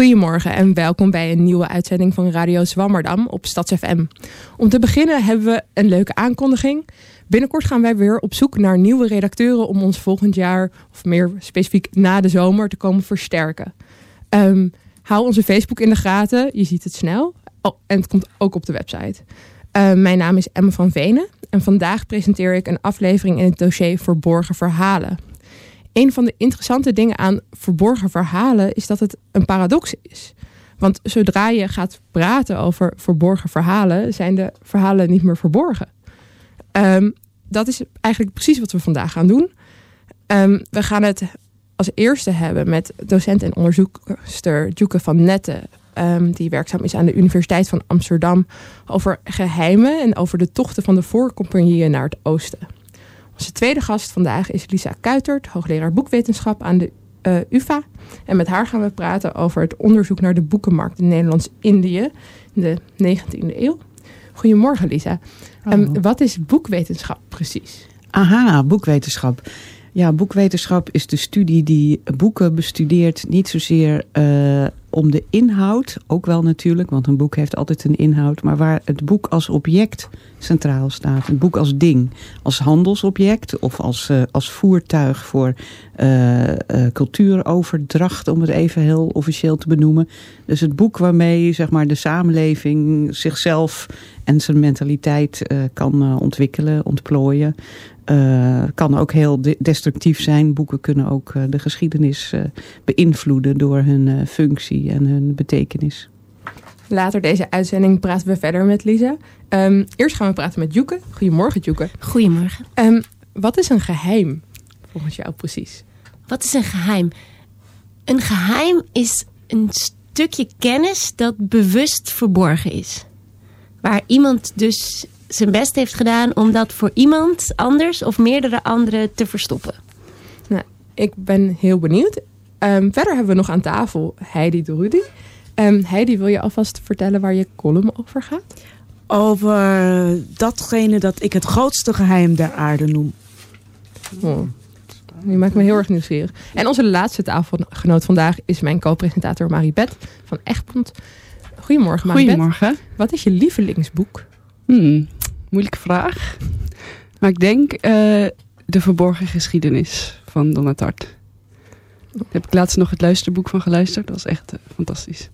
Goedemorgen en welkom bij een nieuwe uitzending van Radio Zwammerdam op StadsFM. Om te beginnen hebben we een leuke aankondiging. Binnenkort gaan wij weer op zoek naar nieuwe redacteuren om ons volgend jaar, of meer specifiek na de zomer, te komen versterken. Ehm, hou onze Facebook in de gaten, je ziet het snel. Oh, en het komt ook op de website. Ehm, mijn naam is Emma van Venen en vandaag presenteer ik een aflevering in het dossier Verborgen Verhalen. Een van de interessante dingen aan verborgen verhalen is dat het een paradox is. Want zodra je gaat praten over verborgen verhalen, zijn de verhalen niet meer verborgen. Um, dat is eigenlijk precies wat we vandaag gaan doen. Um, we gaan het als eerste hebben met docent en onderzoekster Djoeke van Netten. Um, die werkzaam is aan de Universiteit van Amsterdam. Over geheimen en over de tochten van de voorcompagnieën naar het oosten. Onze tweede gast vandaag is Lisa Kuitert, hoogleraar boekwetenschap aan de uh, UvA. En met haar gaan we praten over het onderzoek naar de boekenmarkt in Nederlands-Indië in de 19e eeuw. Goedemorgen Lisa. Um, wat is boekwetenschap precies? Aha, boekwetenschap. Ja, boekwetenschap is de studie die boeken bestudeert. Niet zozeer uh, om de inhoud, ook wel natuurlijk, want een boek heeft altijd een inhoud. Maar waar het boek als object centraal staat. Een boek als ding, als handelsobject of als, uh, als voertuig voor uh, uh, cultuuroverdracht, om het even heel officieel te benoemen. Dus het boek waarmee zeg maar, de samenleving zichzelf en zijn mentaliteit kan ontwikkelen, ontplooien. Uh, kan ook heel destructief zijn. Boeken kunnen ook de geschiedenis beïnvloeden door hun functie en hun betekenis. Later deze uitzending praten we verder met Lisa. Um, eerst gaan we praten met Joeke. Goedemorgen Joeke. Goedemorgen. Um, wat is een geheim volgens jou precies? Wat is een geheim? Een geheim is een stukje kennis dat bewust verborgen is. Waar iemand dus zijn best heeft gedaan om dat voor iemand anders of meerdere anderen te verstoppen. Nou, ik ben heel benieuwd. Um, verder hebben we nog aan tafel Heidi de Rudy. Um, Heidi, wil je alvast vertellen waar je column over gaat? Over datgene dat ik het grootste geheim der aarde noem. Oh. Die maakt me heel erg nieuwsgierig. En onze laatste tafelgenoot vandaag is mijn co-presentator Maribeth van Echtbond. Goedemorgen Maribeth. Goedemorgen. Wat is je lievelingsboek? Hmm, moeilijke vraag. Maar ik denk uh, De Verborgen Geschiedenis van Donna Tartt. Daar heb ik laatst nog het luisterboek van geluisterd. Dat was echt uh, fantastisch.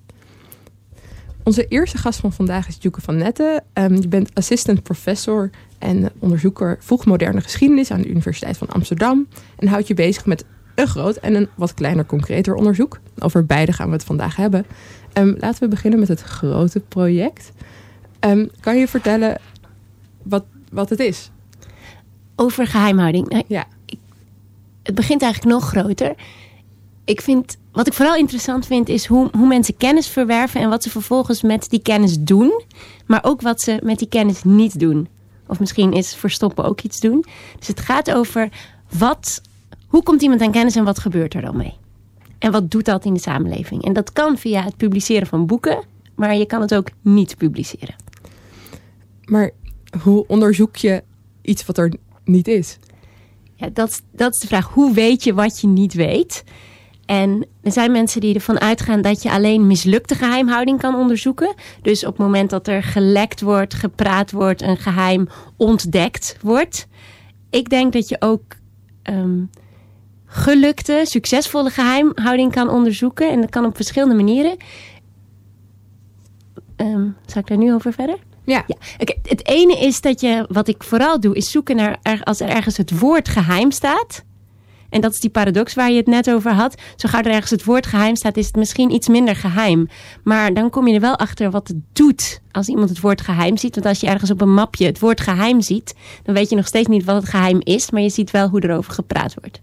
Onze eerste gast van vandaag is Joeke van Netten. Um, je bent assistant professor en onderzoeker vroegmoderne geschiedenis aan de Universiteit van Amsterdam. En houdt je bezig met een groot en een wat kleiner, concreter onderzoek. Over beide gaan we het vandaag hebben. Um, laten we beginnen met het grote project. Um, kan je vertellen wat, wat het is? Over geheimhouding. Nou, ja. Ik, het begint eigenlijk nog groter. Ik vind, wat ik vooral interessant vind, is hoe, hoe mensen kennis verwerven en wat ze vervolgens met die kennis doen. Maar ook wat ze met die kennis niet doen. Of misschien is verstoppen ook iets doen. Dus het gaat over wat, hoe komt iemand aan kennis en wat gebeurt er dan mee? En wat doet dat in de samenleving? En dat kan via het publiceren van boeken, maar je kan het ook niet publiceren. Maar hoe onderzoek je iets wat er niet is? Ja, dat, dat is de vraag. Hoe weet je wat je niet weet? En er zijn mensen die ervan uitgaan dat je alleen mislukte geheimhouding kan onderzoeken. Dus op het moment dat er gelekt wordt, gepraat wordt, een geheim ontdekt wordt. Ik denk dat je ook um, gelukte, succesvolle geheimhouding kan onderzoeken. En dat kan op verschillende manieren. Um, zal ik daar nu over verder? Ja. ja. Okay. Het ene is dat je, wat ik vooral doe, is zoeken naar als er ergens het woord geheim staat. En dat is die paradox waar je het net over had. Zo gauw er ergens het woord geheim staat, is het misschien iets minder geheim. Maar dan kom je er wel achter wat het doet als iemand het woord geheim ziet. Want als je ergens op een mapje het woord geheim ziet, dan weet je nog steeds niet wat het geheim is. Maar je ziet wel hoe erover gepraat wordt.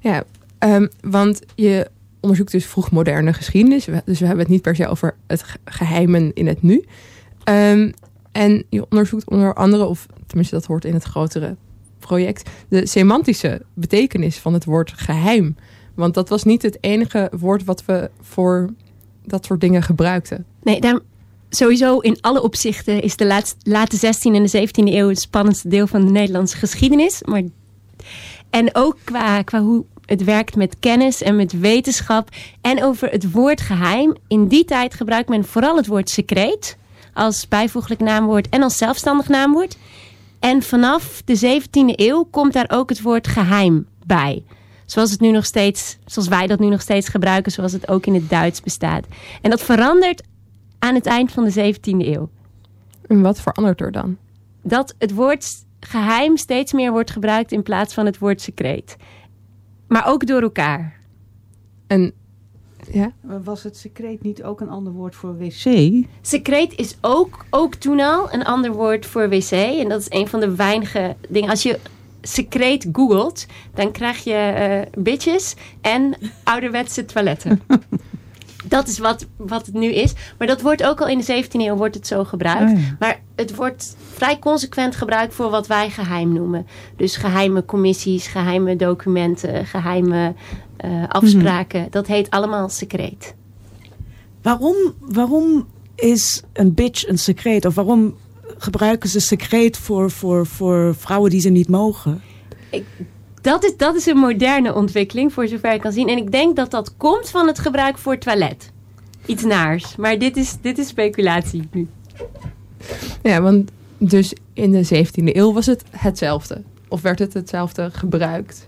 Ja, um, want je onderzoekt dus vroegmoderne geschiedenis. Dus we hebben het niet per se over het geheimen in het nu. Um, en je onderzoekt onder andere, of tenminste dat hoort in het grotere project, de semantische betekenis van het woord geheim. Want dat was niet het enige woord wat we voor dat soort dingen gebruikten. Nee, daar, sowieso in alle opzichten is de laatste, late 16e en de 17e eeuw het spannendste deel van de Nederlandse geschiedenis. Maar, en ook qua, qua hoe het werkt met kennis en met wetenschap. En over het woord geheim. In die tijd gebruikt men vooral het woord secreet. Als bijvoeglijk naamwoord en als zelfstandig naamwoord. En vanaf de 17e eeuw komt daar ook het woord geheim bij. Zoals, het nu nog steeds, zoals wij dat nu nog steeds gebruiken, zoals het ook in het Duits bestaat. En dat verandert aan het eind van de 17e eeuw. En wat verandert er dan? Dat het woord geheim steeds meer wordt gebruikt in plaats van het woord secreet. Maar ook door elkaar. En ja, Was het secreet niet ook een ander woord voor wc? Secreet is ook, ook toen al een ander woord voor wc. En dat is een van de weinige dingen. Als je secreet googelt, dan krijg je eh bitches en ouderwetse toiletten. dat is wat, wat het nu is. Maar dat wordt ook al in de 17e eeuw wordt het zo gebruikt. Oh ja. Maar het wordt vrij consequent gebruikt voor wat wij geheim noemen. Dus geheime commissies, geheime documenten, geheime eh, afspraken. Dat heet allemaal secreet. Waarom, waarom is een bitch een secreet? Of waarom gebruiken ze secreet voor, voor, voor vrouwen die ze niet mogen? Dat is, dat is een moderne ontwikkeling, voor zover ik kan zien. En ik denk dat dat komt van het gebruik voor toilet. Iets naars. Maar dit is, dit is speculatie nu. ja, want dus in de 17e eeuw was het hetzelfde. Of werd het hetzelfde gebruikt?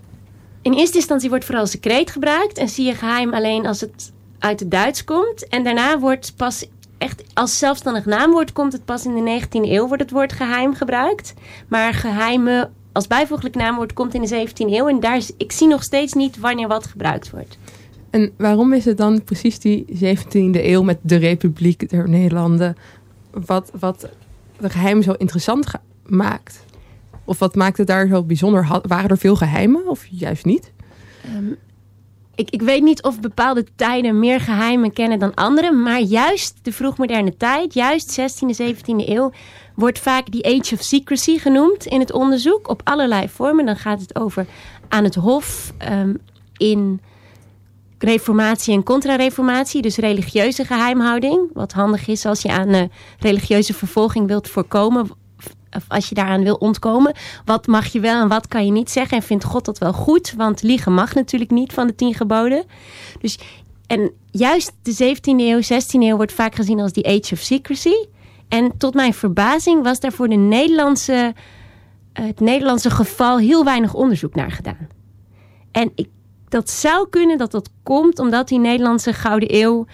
In eerste instantie wordt vooral secreet gebruikt. En zie je geheim alleen als het uit het Duits komt. En daarna wordt pas echt als zelfstandig naamwoord komt het pas in de 19e eeuw wordt het woord geheim gebruikt. Maar geheime als bijvoeglijk naamwoord komt in de 17e eeuw. En daar ik zie nog steeds niet wanneer wat gebruikt wordt. En waarom is het dan precies die 17e eeuw met de Republiek der Nederlanden... wat, wat de geheim zo interessant maakt? Of wat maakt het daar zo bijzonder? Waren er veel geheimen of juist niet? Ik, ik weet niet of bepaalde tijden meer geheimen kennen dan andere. Maar juist de vroegmoderne tijd, juist 16e, 17e eeuw, wordt vaak die Age of Secrecy genoemd in het onderzoek. Op allerlei vormen. Dan gaat het over aan het hof, ehm, in reformatie en contra-reformatie. Dus religieuze geheimhouding. Wat handig is als je aan eh, religieuze vervolging wilt voorkomen. Of als je daaraan wil ontkomen. Wat mag je wel en wat kan je niet zeggen? En vindt God dat wel goed? Want liegen mag natuurlijk niet van de tien geboden. Dus, en juist de 17e eeuw, 16e eeuw wordt vaak gezien als die age of secrecy. En tot mijn verbazing was daar voor de Nederlandse, het Nederlandse geval heel weinig onderzoek naar gedaan. En ik, dat zou kunnen dat dat komt omdat die Nederlandse Gouden Eeuw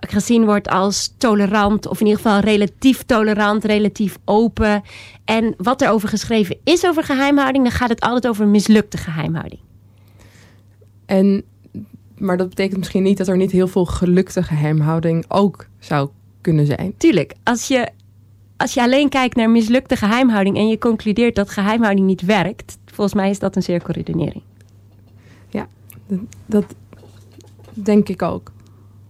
gezien wordt als tolerant. Of in ieder geval relatief tolerant, relatief open. En wat er over geschreven is over geheimhouding, dan gaat het altijd over mislukte geheimhouding. En, maar dat betekent misschien niet dat er niet heel veel gelukte geheimhouding ook zou kunnen zijn. Tuurlijk, als je, als je alleen kijkt naar mislukte geheimhouding en je concludeert dat geheimhouding niet werkt, volgens mij is dat een cirkelredenering. Dat denk ik ook.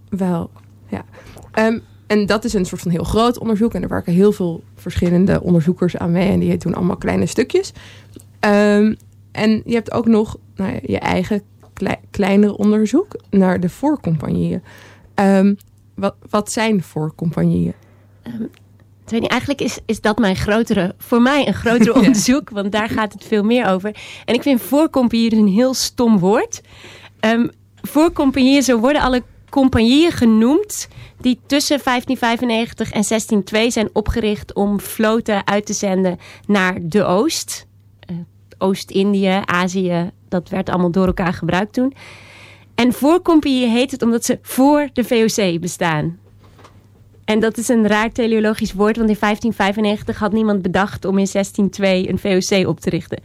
Wel, ja. Ehm, en dat is een soort van heel groot onderzoek. En er werken heel veel verschillende onderzoekers aan mee. En die doen allemaal kleine stukjes. Ehm, en je hebt ook nog nou je eigen klei- kleinere onderzoek naar de voorcompagnieën. Ehm, wat, wat zijn voorcompagnieën? Ik weet niet, eigenlijk is, is dat mijn grotere, voor mij een groter Ja. onderzoek, want daar gaat het veel meer over. En ik vind voorcompagnieën een heel stom woord. Voorcompagnieën, zo worden alle compagnieën genoemd die tussen 1595 en 1602 zijn opgericht om floten uit te zenden naar de Oost. Eh, Oost-Indië, Azië, dat werd allemaal door elkaar gebruikt toen. En voorcompagnieën heet het omdat ze voor de VOC bestaan. En dat is een raar teleologisch woord, want in 1595 had niemand bedacht om in 1602 een VOC op te richten.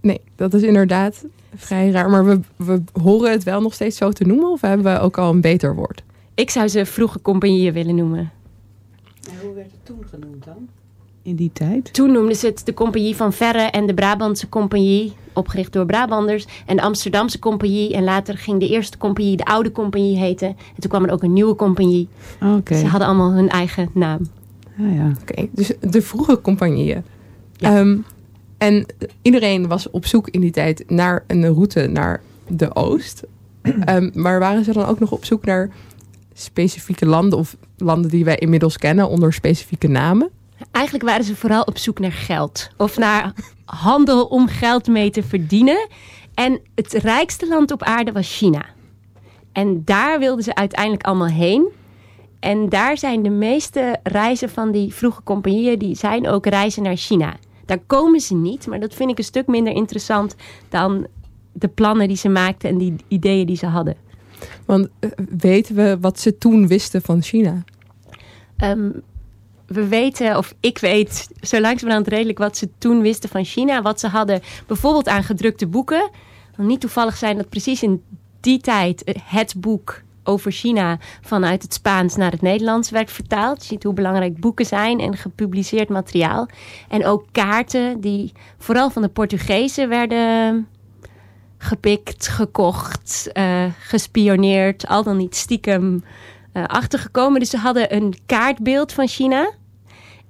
Nee, dat is inderdaad vrij raar. Maar we, we horen het wel nog steeds zo te noemen. Of hebben we ook al een beter woord? Ik zou ze vroege compagnieën willen noemen. hoe werd het toen genoemd dan? In die tijd? Toen noemden ze het de Compagnie van Verre en de Brabantse Compagnie, opgericht door Brabanders. En de Amsterdamse Compagnie. En later ging de eerste compagnie de Oude Compagnie heten. En toen kwam er ook een nieuwe compagnie. Oké. Ze hadden allemaal hun eigen naam. Ja, ja. Oké, dus de vroege compagnieën. Ja. Ehm, en iedereen was op zoek in die tijd naar een route naar de oost. Ehm, maar waren ze dan ook nog op zoek naar specifieke landen of landen die wij inmiddels kennen onder specifieke namen? Eigenlijk waren ze vooral op zoek naar geld. Of naar handel om geld mee te verdienen. En het rijkste land op aarde was China. En daar wilden ze uiteindelijk allemaal heen. En daar zijn de meeste reizen van die vroege compagnieën, die zijn ook reizen naar China. Daar komen ze niet, maar dat vind ik een stuk minder interessant dan de plannen die ze maakten en die ideeën die ze hadden. Want uh, weten we wat ze toen wisten van China? Um, we weten, of ik weet zo langzamerhand redelijk wat ze toen wisten van China. Wat ze hadden bijvoorbeeld aan gedrukte boeken. Niet toevallig zijn dat precies in die tijd het boek over China vanuit het Spaans naar het Nederlands werd vertaald. Je ziet hoe belangrijk boeken zijn en gepubliceerd materiaal. En ook kaarten die vooral van de Portugezen werden gepikt, gekocht, uh, gespioneerd, al dan niet stiekem uh, achtergekomen. Dus ze hadden een kaartbeeld van China.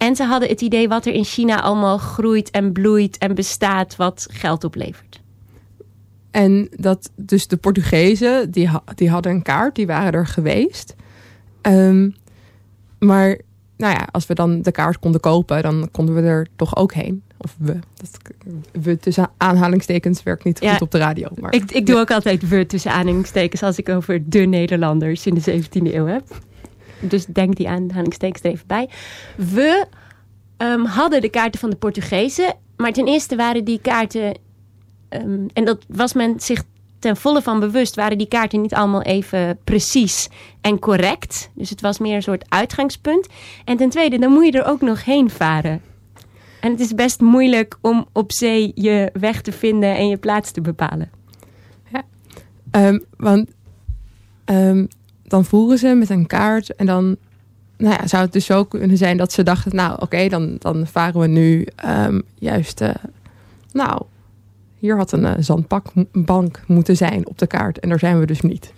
En ze hadden het idee wat er in China allemaal groeit en bloeit en bestaat, wat geld oplevert. En dat dus de Portugezen, die, die hadden een kaart, die waren er geweest. Um, maar nou ja, als we dan de kaart konden kopen, dan konden we er toch ook heen. Of we. Dat, we tussen aanhalingstekens werkt niet goed op de radio. Maar, ik, ik doe ook altijd we tussen aanhalingstekens als ik over de Nederlanders in de 17e eeuw heb. Dus denk die aanhalingstekens er even bij. We um, hadden de kaarten van de Portugezen. Maar ten eerste waren die kaarten... Um, en dat was men zich ten volle van bewust... waren die kaarten niet allemaal even precies en correct. Dus het was meer een soort uitgangspunt. En ten tweede, dan moet je er ook nog heen varen. En het is best moeilijk om op zee je weg te vinden en je plaats te bepalen. Ja, um, want dan voeren ze met een kaart en dan nou ja, zou het dus zo kunnen zijn dat ze dachten, nou oké, dan, dan varen we nu um, juist, uh, nou, hier had een uh, zandbank moeten zijn op de kaart en daar zijn we dus niet.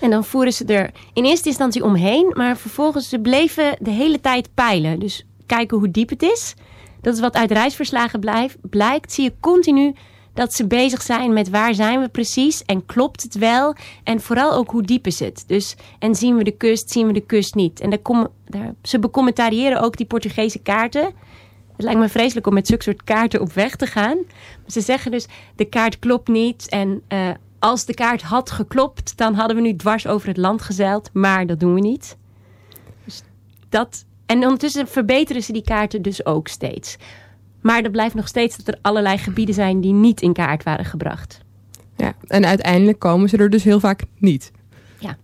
En dan voeren ze er in eerste instantie omheen, maar vervolgens ze bleven de hele tijd peilen. Dus kijken hoe diep het is. Dat is wat uit reisverslagen blijft, blijkt. Zie je continu dat ze bezig zijn met waar zijn we precies en klopt het wel en vooral ook hoe diep is het. Dus en zien we de kust, zien we de kust niet. En daar kom, daar, ze becommentariëren ook die Portugese kaarten. Het lijkt me vreselijk om met zulke soort kaarten op weg te gaan. Ze zeggen dus de kaart klopt niet en uh, als de kaart had geklopt, dan hadden we nu dwars over het land gezeild, maar dat doen we niet. Dus dat en ondertussen verbeteren ze die kaarten dus ook steeds. Maar er blijft nog steeds dat er allerlei gebieden zijn die niet in kaart waren gebracht. Ja, en uiteindelijk komen ze er dus heel vaak niet. Ja.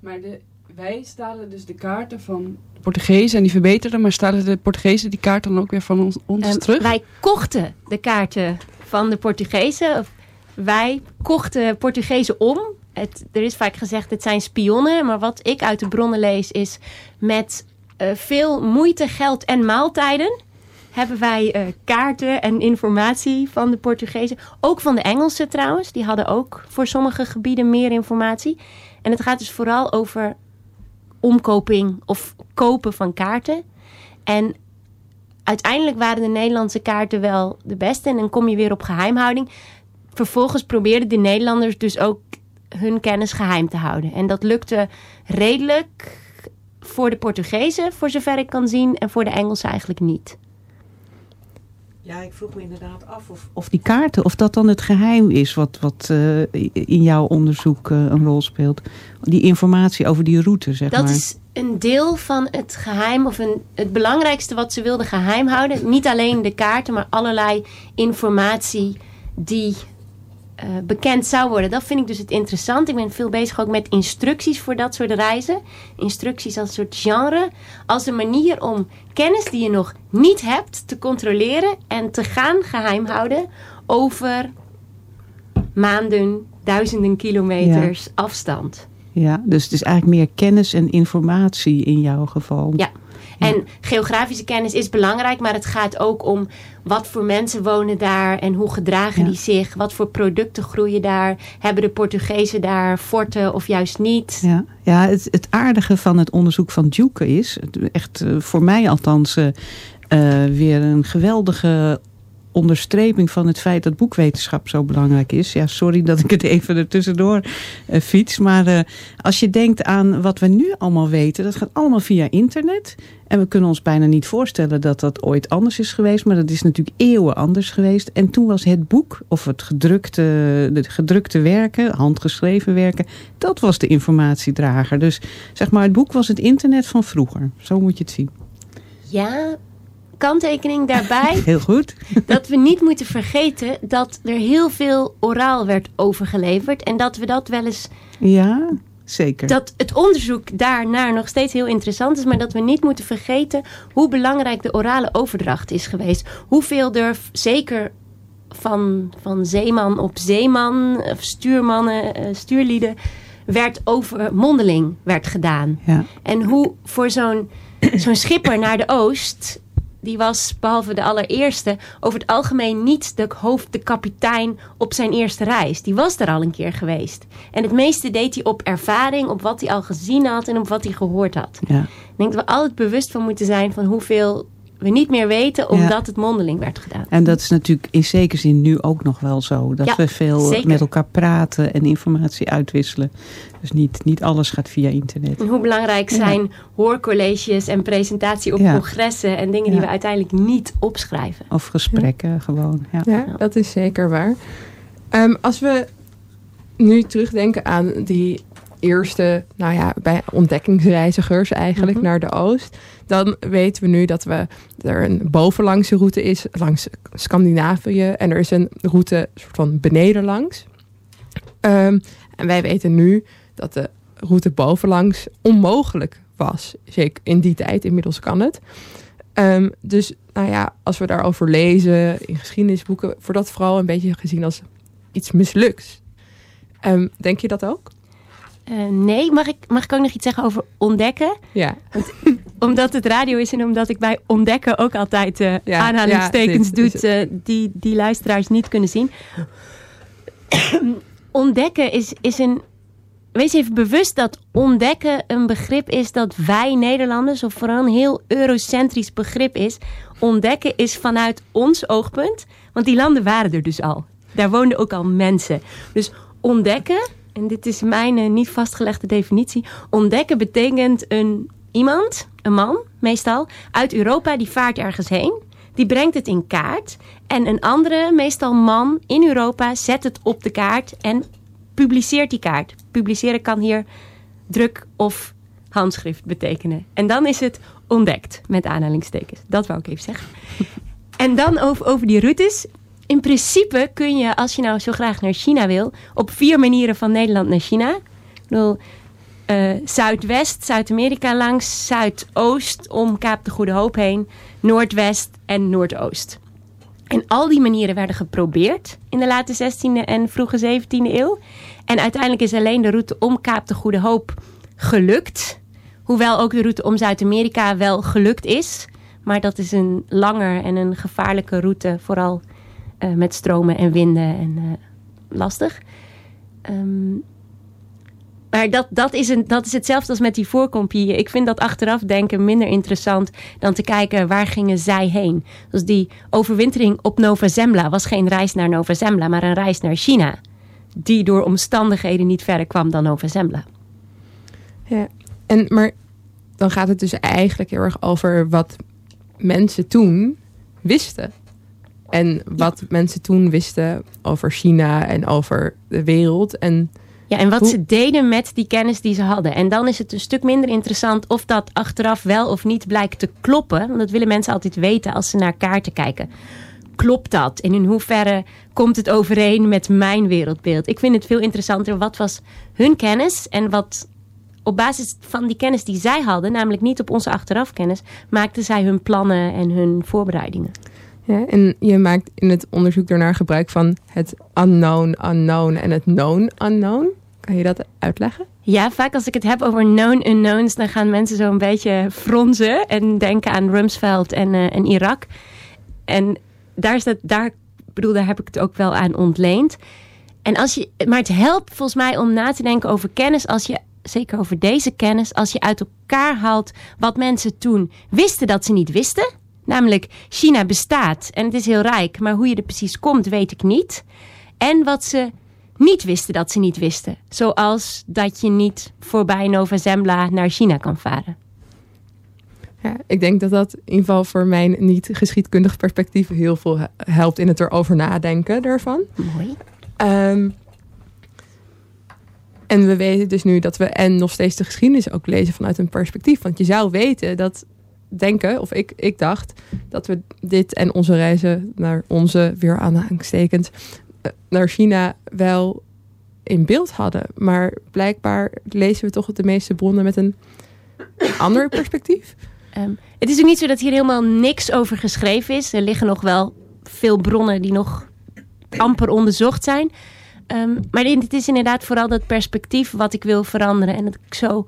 Maar de, wij stalen dus de kaarten van de Portugezen en die verbeteren, maar stalen de Portugezen die kaart dan ook weer van ons, ons um, terug? Wij kochten de kaarten van de Portugezen. Wij kochten Portugezen om. Het, er is vaak gezegd, het zijn spionnen. Maar wat ik uit de bronnen lees is met uh, veel moeite, geld en maaltijden hebben wij uh, kaarten en informatie van de Portugezen. Ook van de Engelsen trouwens. Die hadden ook voor sommige gebieden meer informatie. En het gaat dus vooral over omkoping of kopen van kaarten. En uiteindelijk waren de Nederlandse kaarten wel de beste. En dan kom je weer op geheimhouding. Vervolgens probeerden de Nederlanders dus ook hun kennis geheim te houden. En dat lukte redelijk voor de Portugezen, voor zover ik kan zien, en voor de Engelsen eigenlijk niet. Ja, ik vroeg me inderdaad af of, of die kaarten, of dat dan het geheim is wat, wat uh, in jouw onderzoek uh, een rol speelt. Die informatie over die route, zeg dat maar. Dat is een deel van het geheim, of een, het belangrijkste wat ze wilden geheim houden. Niet alleen de kaarten, maar allerlei informatie die uh, bekend zou worden. Dat vind ik dus het interessant. Ik ben veel bezig ook met instructies voor dat soort reizen. Instructies als een soort genre. Als een manier om kennis die je nog niet hebt te controleren en te gaan geheim houden over maanden, duizenden kilometers ja. afstand. Ja, dus het is eigenlijk meer kennis en informatie in jouw geval. Ja. En geografische kennis is belangrijk, maar het gaat ook om wat voor mensen wonen daar en hoe gedragen Ja. die zich, wat voor producten groeien daar, hebben de Portugezen daar forten of juist niet. Ja, ja het, het aardige van het onderzoek van Duke is, echt eh, voor mij althans, eh, eh, weer een geweldige onderstreping van het feit dat boekwetenschap zo belangrijk is. Ja, sorry dat ik het even er tussendoor uh, fiets. Maar uh, als je denkt aan wat we nu allemaal weten, dat gaat allemaal via internet. En we kunnen ons bijna niet voorstellen dat dat ooit anders is geweest. Maar dat is natuurlijk eeuwen anders geweest. En toen was het boek, of het gedrukte, de gedrukte werken, handgeschreven werken, dat was de informatiedrager. Dus zeg maar, het boek was het internet van vroeger. Zo moet je het zien. Ja, kanttekening daarbij. Heel goed. Dat we niet moeten vergeten dat er heel veel oraal werd overgeleverd. En dat we dat wel eens. Ja, zeker. Dat het onderzoek daarnaar nog steeds heel interessant is. Maar dat we niet moeten vergeten hoe belangrijk de orale overdracht is geweest. Hoeveel er zeker van, van zeeman op zeeman, of stuurmannen, eh, stuurlieden. werd over mondeling werd gedaan. Ja. En hoe voor zo'n zo'n schipper naar de oost die was, behalve de allereerste, over het algemeen niet de hoofd, de kapitein op zijn eerste reis. Die was er al een keer geweest. En het meeste deed hij op ervaring, op wat hij al gezien had en op wat hij gehoord had. Ja. Ik denk dat we altijd bewust van moeten zijn van hoeveel we niet meer weten omdat ja. het mondeling werd gedaan. En dat is natuurlijk in zekere zin nu ook nog wel zo. Dat ja, we veel zeker. met elkaar praten en informatie uitwisselen. Dus niet, niet alles gaat via internet. En hoe belangrijk zijn ja. hoorcolleges en presentatie op congressen en dingen die we uiteindelijk niet opschrijven. Of gesprekken gewoon. Ja. dat is zeker waar. Um, als we nu terugdenken aan die eerste, nou ja, bij ontdekkingsreizigers eigenlijk mm -hmm. naar de oost. Dan weten we nu dat we, er een bovenlangse route is langs Scandinavië. En er is een route soort van benedenlangs. Um, en wij weten nu dat de route bovenlangs onmogelijk was. Zeker in die tijd, inmiddels kan het. Um, dus nou ja, als we daarover lezen in geschiedenisboeken, wordt dat vooral een beetje gezien als iets misluks. Um, denk je dat ook? Uh, nee, mag ik, mag ik ook nog iets zeggen over ontdekken? Ja. Want, omdat het radio is en omdat ik bij ontdekken ook altijd uh, ja, aanhalingstekens ja, doe uh, die, die luisteraars niet kunnen zien. ontdekken is, is een. Wees even bewust dat ontdekken een begrip is dat wij Nederlanders, of vooral een heel eurocentrisch begrip is. Ontdekken is vanuit ons oogpunt, want die landen waren er dus al. Daar woonden ook al mensen. Dus ontdekken en dit is mijn uh, niet vastgelegde definitie. Ontdekken betekent een iemand, een man meestal, uit Europa die vaart ergens heen. Die brengt het in kaart. En een andere, meestal man in Europa, zet het op de kaart en publiceert die kaart. Publiceren kan hier druk of handschrift betekenen. En dan is het ontdekt, met aanhalingstekens. Dat wou ik even zeggen. En dan over, over die routes in principe kun je, als je nou zo graag naar China wil, op vier manieren van Nederland naar China. Ik uh, Zuidwest, Zuid-Amerika langs, Zuidoost om Kaap de Goede Hoop heen, Noordwest en Noordoost. En al die manieren werden geprobeerd in de late 16e en vroege 17e eeuw. En uiteindelijk is alleen de route om Kaap de Goede Hoop gelukt. Hoewel ook de route om Zuid-Amerika wel gelukt is. Maar dat is een langer en een gevaarlijke route, vooral uh, met stromen en winden en uh, lastig. Um, maar dat, dat, is een, dat is hetzelfde als met die voorkompie. Ik vind dat achteraf denken minder interessant dan te kijken waar gingen zij heen. Dus die overwintering op Nova Zembla was geen reis naar Nova Zembla, maar een reis naar China. Die door omstandigheden niet verder kwam dan Nova Zembla. Ja, en, maar dan gaat het dus eigenlijk heel erg over wat mensen toen wisten. En wat ja. mensen toen wisten over China en over de wereld. En ja, en wat Hoe? ze deden met die kennis die ze hadden. En dan is het een stuk minder interessant of dat achteraf wel of niet blijkt te kloppen. Want dat willen mensen altijd weten als ze naar kaarten kijken. Klopt dat? En in hoeverre komt het overeen met mijn wereldbeeld? Ik vind het veel interessanter. Wat was hun kennis en wat op basis van die kennis die zij hadden, namelijk niet op onze achterafkennis, maakten zij hun plannen en hun voorbereidingen. Ja, en je maakt in het onderzoek daarnaar gebruik van het unknown unknown en het known unknown. Kan je dat uitleggen? Ja, vaak als ik het heb over known unknowns, dan gaan mensen zo een beetje fronzen en denken aan Rumsfeld en, uh, en Irak. En daar, is dat, daar, bedoel, daar heb ik het ook wel aan ontleend. En als je, maar het helpt volgens mij om na te denken over kennis als je zeker over deze kennis, als je uit elkaar haalt wat mensen toen wisten dat ze niet wisten Namelijk, China bestaat en het is heel rijk, maar hoe je er precies komt, weet ik niet. En wat ze niet wisten dat ze niet wisten. Zoals dat je niet voorbij Nova Zembla naar China kan varen. Ja, ik denk dat dat in ieder geval voor mijn niet geschiedkundig perspectief heel veel he- helpt in het erover nadenken daarvan. Mooi. Ehm, en we weten dus nu dat we en nog steeds de geschiedenis ook lezen vanuit een perspectief. Want je zou weten dat, denken, of ik, ik dacht, dat we dit en onze reizen naar onze, weer aanhalingstekens, eh, naar China wel in beeld hadden. Maar blijkbaar lezen we toch de meeste bronnen met een ander perspectief. Ehm, het is ook niet zo dat hier helemaal niks over geschreven is. Er liggen nog wel veel bronnen die nog amper onderzocht zijn. Ehm, maar het is inderdaad vooral dat perspectief wat ik wil veranderen. En dat ik zo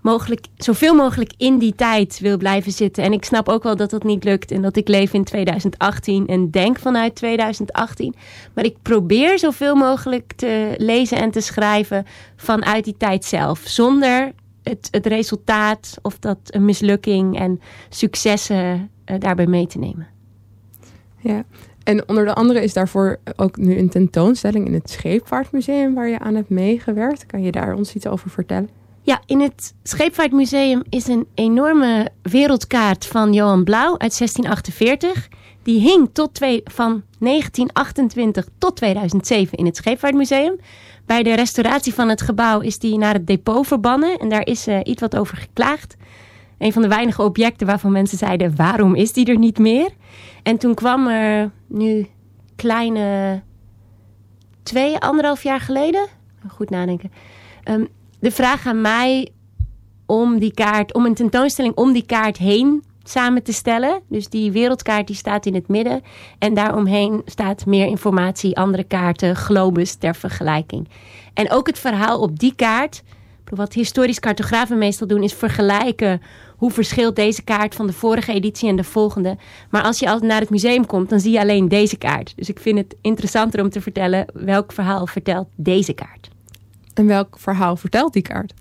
mogelijk, zoveel mogelijk in die tijd wil blijven zitten. En ik snap ook wel dat dat niet lukt. En dat ik leef in 2018 en denk vanuit 2018. Maar ik probeer zoveel mogelijk te lezen en te schrijven vanuit die tijd zelf. Zonder het, het resultaat of dat een mislukking en successen eh, daarbij mee te nemen. Ja. En onder de andere is daarvoor ook nu een tentoonstelling in het Scheepvaartmuseum waar je aan hebt meegewerkt. Kan je daar ons iets over vertellen? Ja, in het Scheepvaartmuseum is een enorme wereldkaart van Johan Blauw uit 1648. Die hing tot twee, van 1928 tot 2007 in het Scheepvaartmuseum. Bij de restauratie van het gebouw is die naar het depot verbannen en daar is uh, iets wat over geklaagd. Een van de weinige objecten waarvan mensen zeiden: waarom is die er niet meer? En toen kwam er nu kleine twee, anderhalf jaar geleden, goed nadenken, um, de vraag aan mij om die kaart, om een tentoonstelling om die kaart heen samen te stellen. Dus die wereldkaart die staat in het midden. En daaromheen staat meer informatie, andere kaarten, globus ter vergelijking. En ook het verhaal op die kaart. Wat historisch cartografen meestal doen, is vergelijken hoe verschilt deze kaart van de vorige editie en de volgende. Maar als je al naar het museum komt, dan zie je alleen deze kaart. Dus ik vind het interessanter om te vertellen welk verhaal vertelt deze kaart. En welk verhaal vertelt die kaart?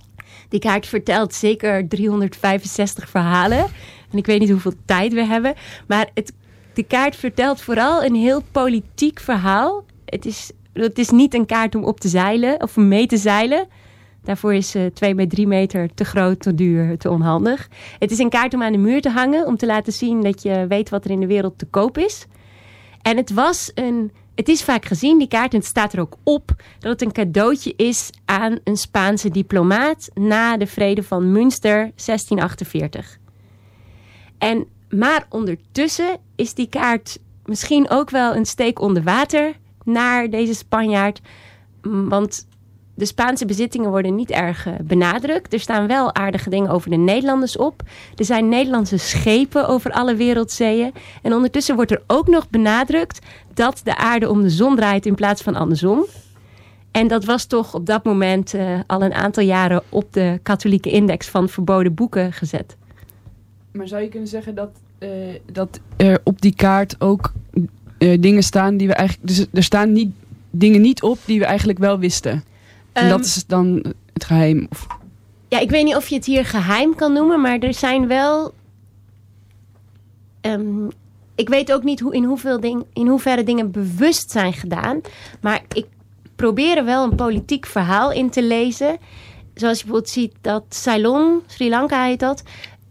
Die kaart vertelt zeker 365 verhalen. En ik weet niet hoeveel tijd we hebben. Maar het, de kaart vertelt vooral een heel politiek verhaal. Het is, het is niet een kaart om op te zeilen of mee te zeilen. Daarvoor is uh, 2 bij 3 meter te groot, te duur, te onhandig. Het is een kaart om aan de muur te hangen. Om te laten zien dat je weet wat er in de wereld te koop is. En het was een... Het is vaak gezien, die kaart, en het staat er ook op... dat het een cadeautje is aan een Spaanse diplomaat... na de vrede van Münster 1648. En, maar ondertussen is die kaart misschien ook wel een steek onder water... naar deze Spanjaard. Want de Spaanse bezittingen worden niet erg benadrukt. Er staan wel aardige dingen over de Nederlanders op. Er zijn Nederlandse schepen over alle wereldzeeën. En ondertussen wordt er ook nog benadrukt dat de aarde om de zon draait in plaats van andersom. En dat was toch op dat moment uh, al een aantal jaren op de katholieke index van verboden boeken gezet. Maar zou je kunnen zeggen dat, uh, dat er op die kaart ook dingen staan die we eigenlijk... Dus er staan niet, dingen niet op die we eigenlijk wel wisten? En dat is dan het geheim? Of? Ja, ik weet niet of je het hier geheim kan noemen, maar er zijn wel. Um, ik weet ook niet hoe, in, hoeveel ding, in hoeverre dingen bewust zijn gedaan. Maar ik probeer er wel een politiek verhaal in te lezen. Zoals je bijvoorbeeld ziet dat Ceylon, Sri Lanka heet dat.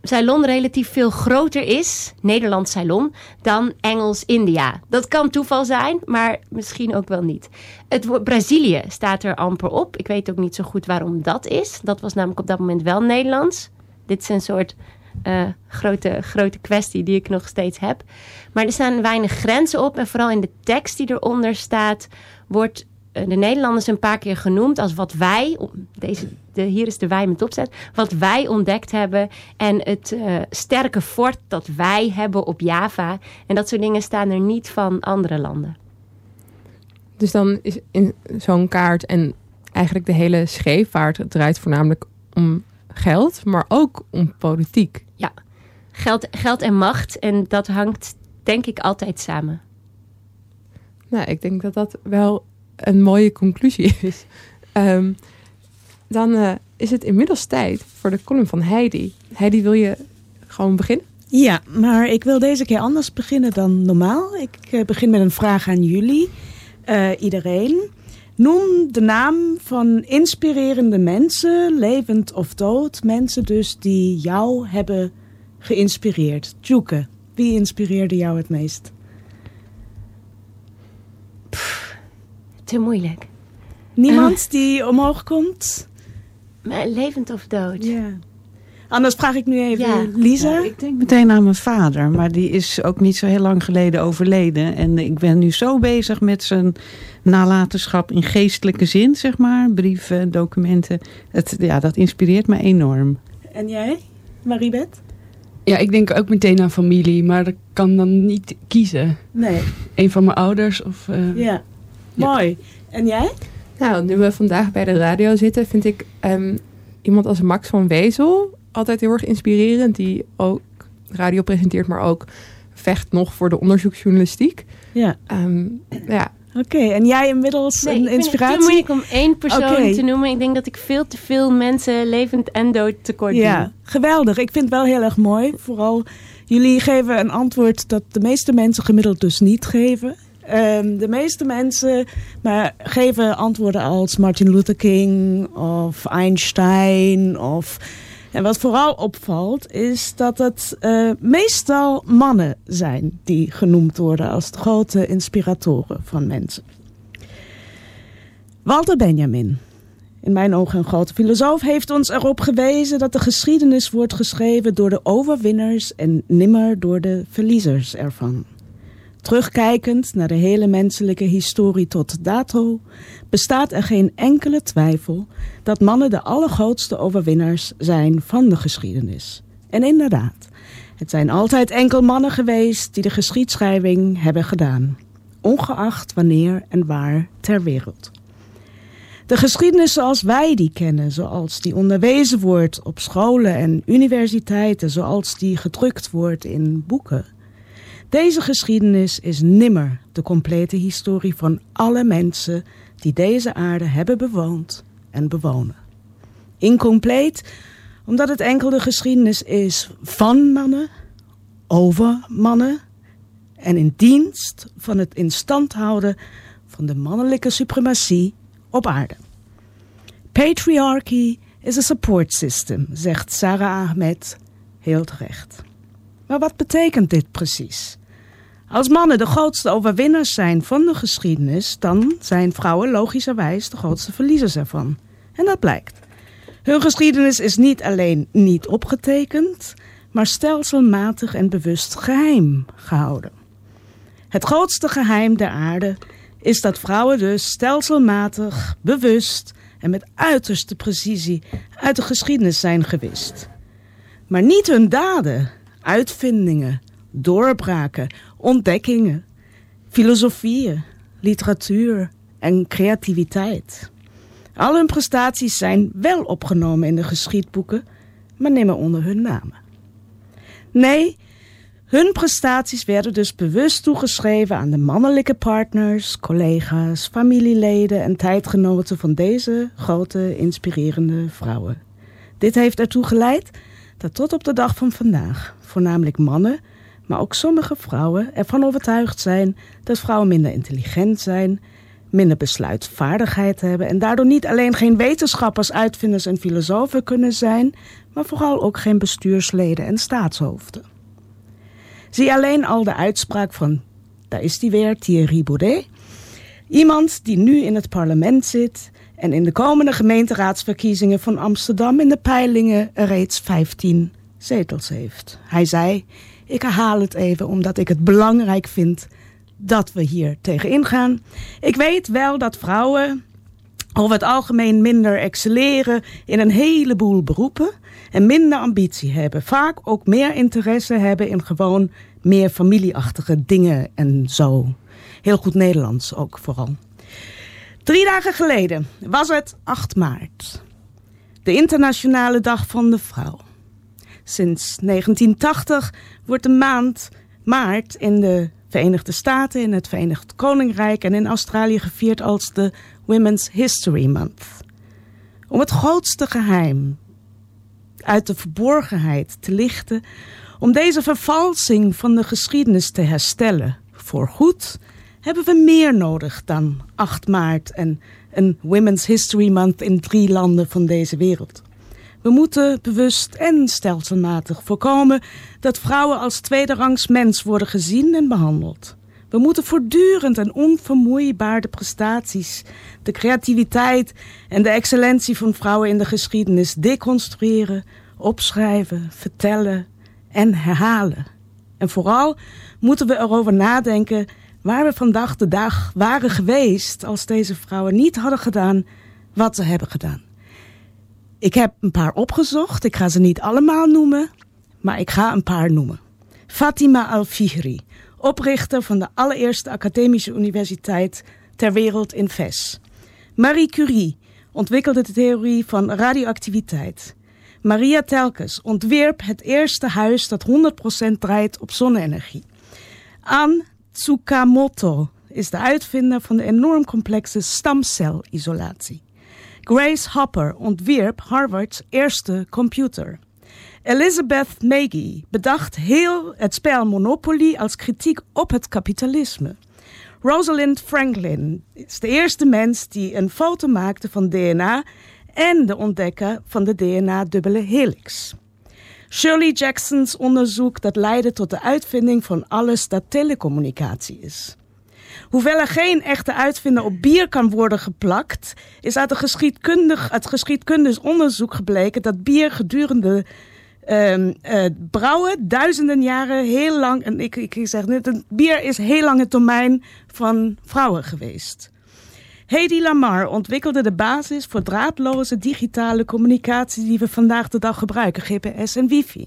Ceylon relatief veel groter is, Nederland Ceylon, dan Engels-India. Dat kan toeval zijn, maar misschien ook wel niet. Het woord Brazilië staat er amper op. Ik weet ook niet zo goed waarom dat is. Dat was namelijk op dat moment wel Nederlands. Dit is een soort uh, grote, grote kwestie die ik nog steeds heb. Maar er staan weinig grenzen op. En vooral in de tekst die eronder staat, wordt de Nederlanders een paar keer genoemd als wat wij, deze, de, hier is de wij met opzet, wat wij ontdekt hebben en het uh, sterke fort dat wij hebben op Java. En dat soort dingen staan er niet van andere landen. Dus dan is in zo'n kaart en eigenlijk de hele scheepvaart het draait voornamelijk om geld, maar ook om politiek. Ja, geld, geld en macht en dat hangt denk ik altijd samen. Nou, ik denk dat dat wel een mooie conclusie is. Um, dan uh, is het inmiddels tijd voor de column van Heidi. Heidi, wil je gewoon beginnen? Ja, maar ik wil deze keer anders beginnen dan normaal. Ik eh, begin met een vraag aan jullie, uh, iedereen. Noem de naam van inspirerende mensen, levend of dood. Mensen dus die jou hebben geïnspireerd. Tjoeke, wie inspireerde jou het meest? Pff, te moeilijk. Niemand die omhoog komt? Maar levend of dood? Ja. Anders vraag ik nu even ja. Lisa. Ja, ik denk meteen aan mijn vader, maar die is ook niet zo heel lang geleden overleden. En ik ben nu zo bezig met zijn nalatenschap in geestelijke zin, zeg maar. Brieven, documenten. Het, ja, dat inspireert me enorm. En jij, Maribeth? Ja, ik denk ook meteen aan familie, maar ik kan dan niet kiezen. Nee. Een van mijn ouders of... Uh, ja. Ja, mooi. En jij? Nou, nu we vandaag bij de radio zitten, vind ik um, iemand als Max van Wezel altijd heel erg inspirerend. Die ook radio presenteert, maar ook vecht nog voor de onderzoeksjournalistiek. Ja. Um, ja. Oké, en jij inmiddels nee, een inspiratie? Het is moeilijk om één persoon okay. te noemen. Ik denk dat ik veel te veel mensen levend en dood tekort doe. Ja, geweldig. Ik vind het wel heel erg mooi. Vooral, jullie geven een antwoord dat de meeste mensen gemiddeld dus niet geven. Um, de meeste mensen maar geven antwoorden als Martin Luther King of Einstein of... En wat vooral opvalt is dat het uh, meestal mannen zijn die genoemd worden als de grote inspiratoren van mensen. Walter Benjamin, in mijn ogen een grote filosoof, heeft ons erop gewezen dat de geschiedenis wordt geschreven door de overwinnaars en nimmer door de verliezers ervan. Terugkijkend naar de hele menselijke historie tot dato, bestaat er geen enkele twijfel dat mannen de allergrootste overwinnaars zijn van de geschiedenis. En inderdaad, het zijn altijd enkel mannen geweest die de geschiedschrijving hebben gedaan, ongeacht wanneer en waar ter wereld. De geschiedenis zoals wij die kennen, zoals die onderwezen wordt op scholen en universiteiten, zoals die gedrukt wordt in boeken. Deze geschiedenis is nimmer de complete historie van alle mensen die deze aarde hebben bewoond en bewonen. Incompleet omdat het enkel de geschiedenis is van mannen, over mannen en in dienst van het instand houden van de mannelijke suprematie op aarde. Patriarchy is a support system, zegt Sarah Ahmed heel terecht. Maar wat betekent dit precies? Als mannen de grootste overwinnaars zijn van de geschiedenis, dan zijn vrouwen logischerwijs de grootste verliezers ervan. En dat blijkt. Hun geschiedenis is niet alleen niet opgetekend, maar stelselmatig en bewust geheim gehouden. Het grootste geheim der aarde is dat vrouwen dus stelselmatig, bewust en met uiterste precisie uit de geschiedenis zijn gewist. Maar niet hun daden, uitvindingen, doorbraken, ontdekkingen, filosofieën, literatuur en creativiteit. Al hun prestaties zijn wel opgenomen in de geschiedboeken, maar nimmer onder hun namen. Nee, hun prestaties werden dus bewust toegeschreven aan de mannelijke partners, collega's, familieleden en tijdgenoten van deze grote, inspirerende vrouwen. Dit heeft ertoe geleid dat tot op de dag van vandaag voornamelijk mannen, maar ook sommige vrouwen ervan overtuigd zijn dat vrouwen minder intelligent zijn, minder besluitvaardigheid hebben en daardoor niet alleen geen wetenschappers, uitvinders en filosofen kunnen zijn, maar vooral ook geen bestuursleden en staatshoofden. Zie alleen al de uitspraak van, daar is die weer, Thierry Baudet, iemand die nu in het parlement zit en in de komende gemeenteraadsverkiezingen van Amsterdam in de peilingen reeds 15 zetels heeft. Hij zei, ik herhaal het even omdat ik het belangrijk vind dat we hier tegen ingaan. Ik weet wel dat vrouwen over het algemeen minder excelleren in een heleboel beroepen en minder ambitie hebben. Vaak ook meer interesse hebben in gewoon meer familieachtige dingen en zo. Heel goed Nederlands ook vooral. Drie dagen geleden was het 8 maart. De internationale dag van de vrouw. Sinds 1980 wordt de maand maart in de Verenigde Staten, in het Verenigd Koninkrijk en in Australië gevierd als de Women's History Month. Om het grootste geheim uit de verborgenheid te lichten, Om deze vervalsing van de geschiedenis te herstellen, voorgoed, hebben we meer nodig dan 8 maart en een Women's History Month in drie landen van deze wereld. We moeten bewust en stelselmatig voorkomen dat vrouwen als tweederangs mens worden gezien en behandeld. We moeten voortdurend en onvermoeibaar de prestaties, de creativiteit en de excellentie van vrouwen in de geschiedenis deconstrueren, opschrijven, vertellen en herhalen. En vooral moeten we erover nadenken waar we vandaag de dag waren geweest als deze vrouwen niet hadden gedaan wat ze hebben gedaan. Ik heb een paar opgezocht, ik ga ze niet allemaal noemen, maar ik ga een paar noemen. Fatima Al-Fihri, oprichter van de allereerste academische universiteit ter wereld in Fes. Marie Curie ontwikkelde de theorie van radioactiviteit. Maria Telkes ontwierp het eerste huis dat 100% draait op zonne-energie. An Tsukamoto is de uitvinder van de enorm complexe stamcelisolatie. Grace Hopper ontwierp Harvards eerste computer. Elizabeth Magee bedacht heel het spel Monopoly als kritiek op het kapitalisme. Rosalind Franklin is de eerste mens die een foto maakte van DNA en de ontdekker van de DNA-dubbele helix. Shirley Jacksons onderzoek dat leidde tot de uitvinding van alles dat telecommunicatie is. Hoewel er geen echte uitvinder op bier kan worden geplakt, is uit, geschiedkundig, uit geschiedkundig onderzoek gebleken dat bier gedurende um, uh, brouwen duizenden jaren heel lang, en ik, ik zeg net, bier is heel lang het domein van vrouwen geweest. Hedy Lamar ontwikkelde de basis voor draadloze digitale communicatie die we vandaag de dag gebruiken, GPS en wifi.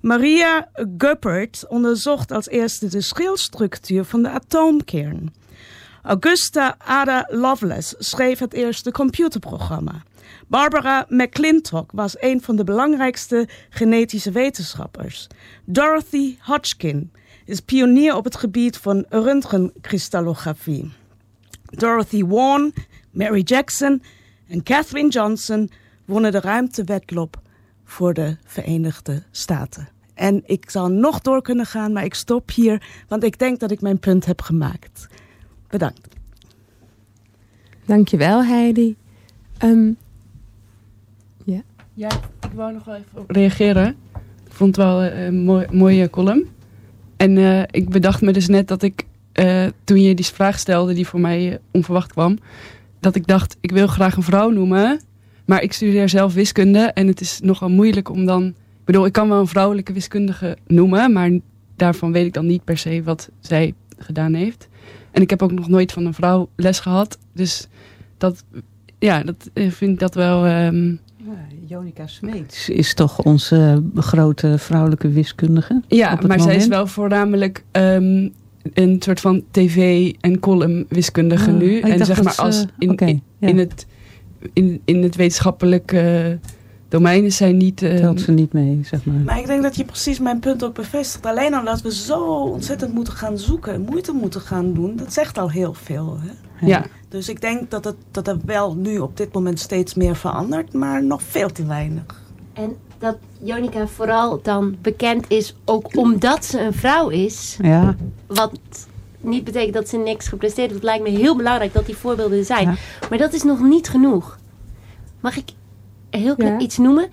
Maria Guppert onderzocht als eerste de schilstructuur van de atoomkern. Augusta Ada Lovelace schreef het eerste computerprogramma. Barbara McClintock was een van de belangrijkste genetische wetenschappers. Dorothy Hodgkin is pionier op het gebied van röntgenkristallografie. Dorothy Vaughan, Mary Jackson en Katherine Johnson wonnen de ruimtewedloop voor de Verenigde Staten. En ik zal nog door kunnen gaan, maar ik stop hier, want ik denk dat ik mijn punt heb gemaakt. Bedankt. Dankjewel, Heidi. Um, ja. ja, ik wou nog wel even reageren. Ik vond het wel een mooi, mooie column. En uh, ik bedacht me dus net dat ik, uh, toen je die vraag stelde, die voor mij onverwacht kwam, dat ik dacht, ik wil graag een vrouw noemen, maar ik studeer zelf wiskunde en het is nogal moeilijk om dan... Ik bedoel, ik kan wel een vrouwelijke wiskundige noemen, maar daarvan weet ik dan niet per se wat zij gedaan heeft. En ik heb ook nog nooit van een vrouw les gehad. Dus dat, ja, dat eh, vind ik dat wel... Um... Jonica Smeets is toch onze grote vrouwelijke wiskundige? Ja, maar moment? zij is wel voornamelijk um, een soort van tv- en column-wiskundige Ah, nu. En zeg maar als in, okay, in, ja. in, het, in, in het wetenschappelijke domein is zij niet... Uh, Telt ze niet mee, zeg maar. Maar ik denk dat je precies mijn punt ook bevestigt. Alleen omdat we zo ontzettend moeten gaan zoeken en moeite moeten gaan doen, dat zegt al heel veel. Hè? ja. Dus ik denk dat het, dat het wel nu op dit moment steeds meer verandert, maar nog veel te weinig. En dat Jonica vooral dan bekend is ook omdat ze een vrouw is. Ja. Wat niet betekent dat ze niks gepresteerd heeft. Het lijkt me heel belangrijk dat die voorbeelden er zijn. Ja. Maar dat is nog niet genoeg. Mag ik heel kort Ja. iets noemen?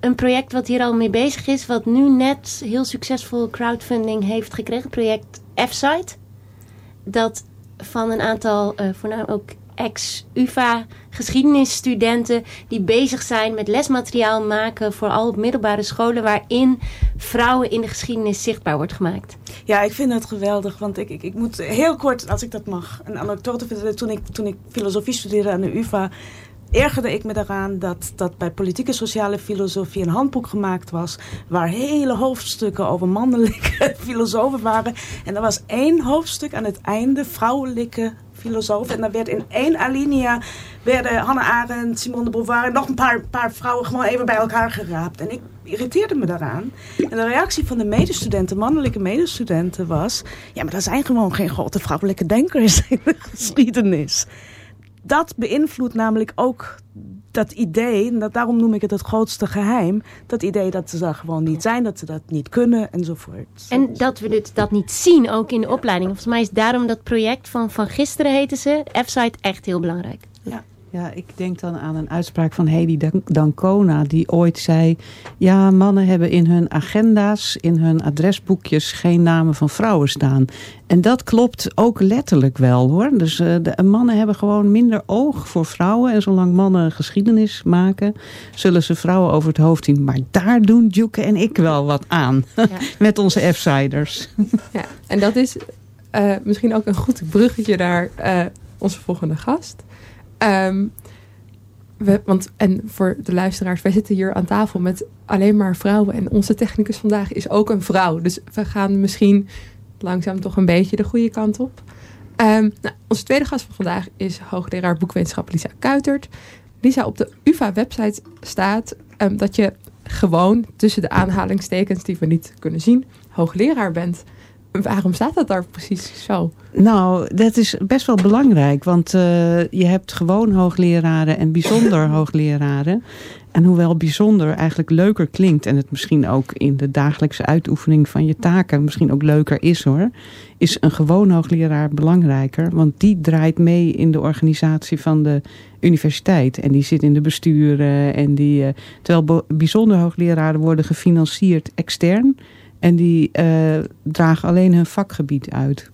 Een project wat hier al mee bezig is, wat nu net heel succesvol crowdfunding heeft gekregen. Project F-Site. Dat van een aantal, eh voornamelijk ook ex-UvA geschiedenisstudenten die bezig zijn met lesmateriaal maken, vooral op middelbare scholen, waarin vrouwen in de geschiedenis zichtbaar wordt gemaakt. Ja, ik vind het geweldig, want ik, ik, ik moet heel kort, als ik dat mag, een anekdote vertellen. Toen ik, toen ik filosofie studeerde aan de UvA, ergerde ik me eraan dat, dat bij politieke sociale filosofie een handboek gemaakt was waar hele hoofdstukken over mannelijke filosofen waren. En er was één hoofdstuk aan het einde, vrouwelijke filosofen. En dan werd in één alinea werden Hannah Arendt, Simone de Beauvoir en nog een paar, paar vrouwen gewoon even bij elkaar geraapt. En ik irriteerde me daaraan. En de reactie van de medestudenten, mannelijke medestudenten, was... Ja, maar er zijn gewoon geen grote vrouwelijke denkers in de geschiedenis. Dat beïnvloedt namelijk ook dat idee, en dat, daarom noem ik het het grootste geheim, dat idee dat ze daar gewoon niet zijn, dat ze dat niet kunnen enzovoort. En dat we dit, dat niet zien, ook in de opleiding. Volgens mij is daarom dat project van, van gisteren heten ze, F-site, echt heel belangrijk. Ja, ik denk dan aan een uitspraak van Hedy Dan- Dancona, die ooit zei: Ja, mannen hebben in hun agenda's, in hun adresboekjes geen namen van vrouwen staan. En dat klopt ook letterlijk wel hoor. Dus eh, de mannen hebben gewoon minder oog voor vrouwen. En zolang mannen geschiedenis maken, zullen ze vrouwen over het hoofd zien. Maar daar doen Duke en ik wel wat aan. Ja. Met onze F-siders. Ja, en dat is eh, misschien ook een goed bruggetje naar eh, onze volgende gast. Ehm, we, want, en voor de luisteraars, wij zitten hier aan tafel met alleen maar vrouwen. En onze technicus vandaag is ook een vrouw. Dus we gaan misschien langzaam toch een beetje de goede kant op. Ehm, nou, onze tweede gast van vandaag is hoogleraar boekwetenschap Lisa Kuitert. Lisa, op de UvA-website staat ehm, dat je gewoon tussen de aanhalingstekens die we niet kunnen zien, hoogleraar bent. Waarom staat dat daar precies zo? Nou, dat is best wel belangrijk. Want eh, je hebt gewoon hoogleraren en bijzonder hoogleraren. En hoewel bijzonder eigenlijk leuker klinkt... en het misschien ook in de dagelijkse uitoefening van je taken... misschien ook leuker is hoor... is een gewoon hoogleraar belangrijker. Want die draait mee in de organisatie van de universiteit. En die zit in de besturen. En die, eh, terwijl bijzonder hoogleraren worden gefinancierd extern... En die eh, dragen alleen hun vakgebied uit.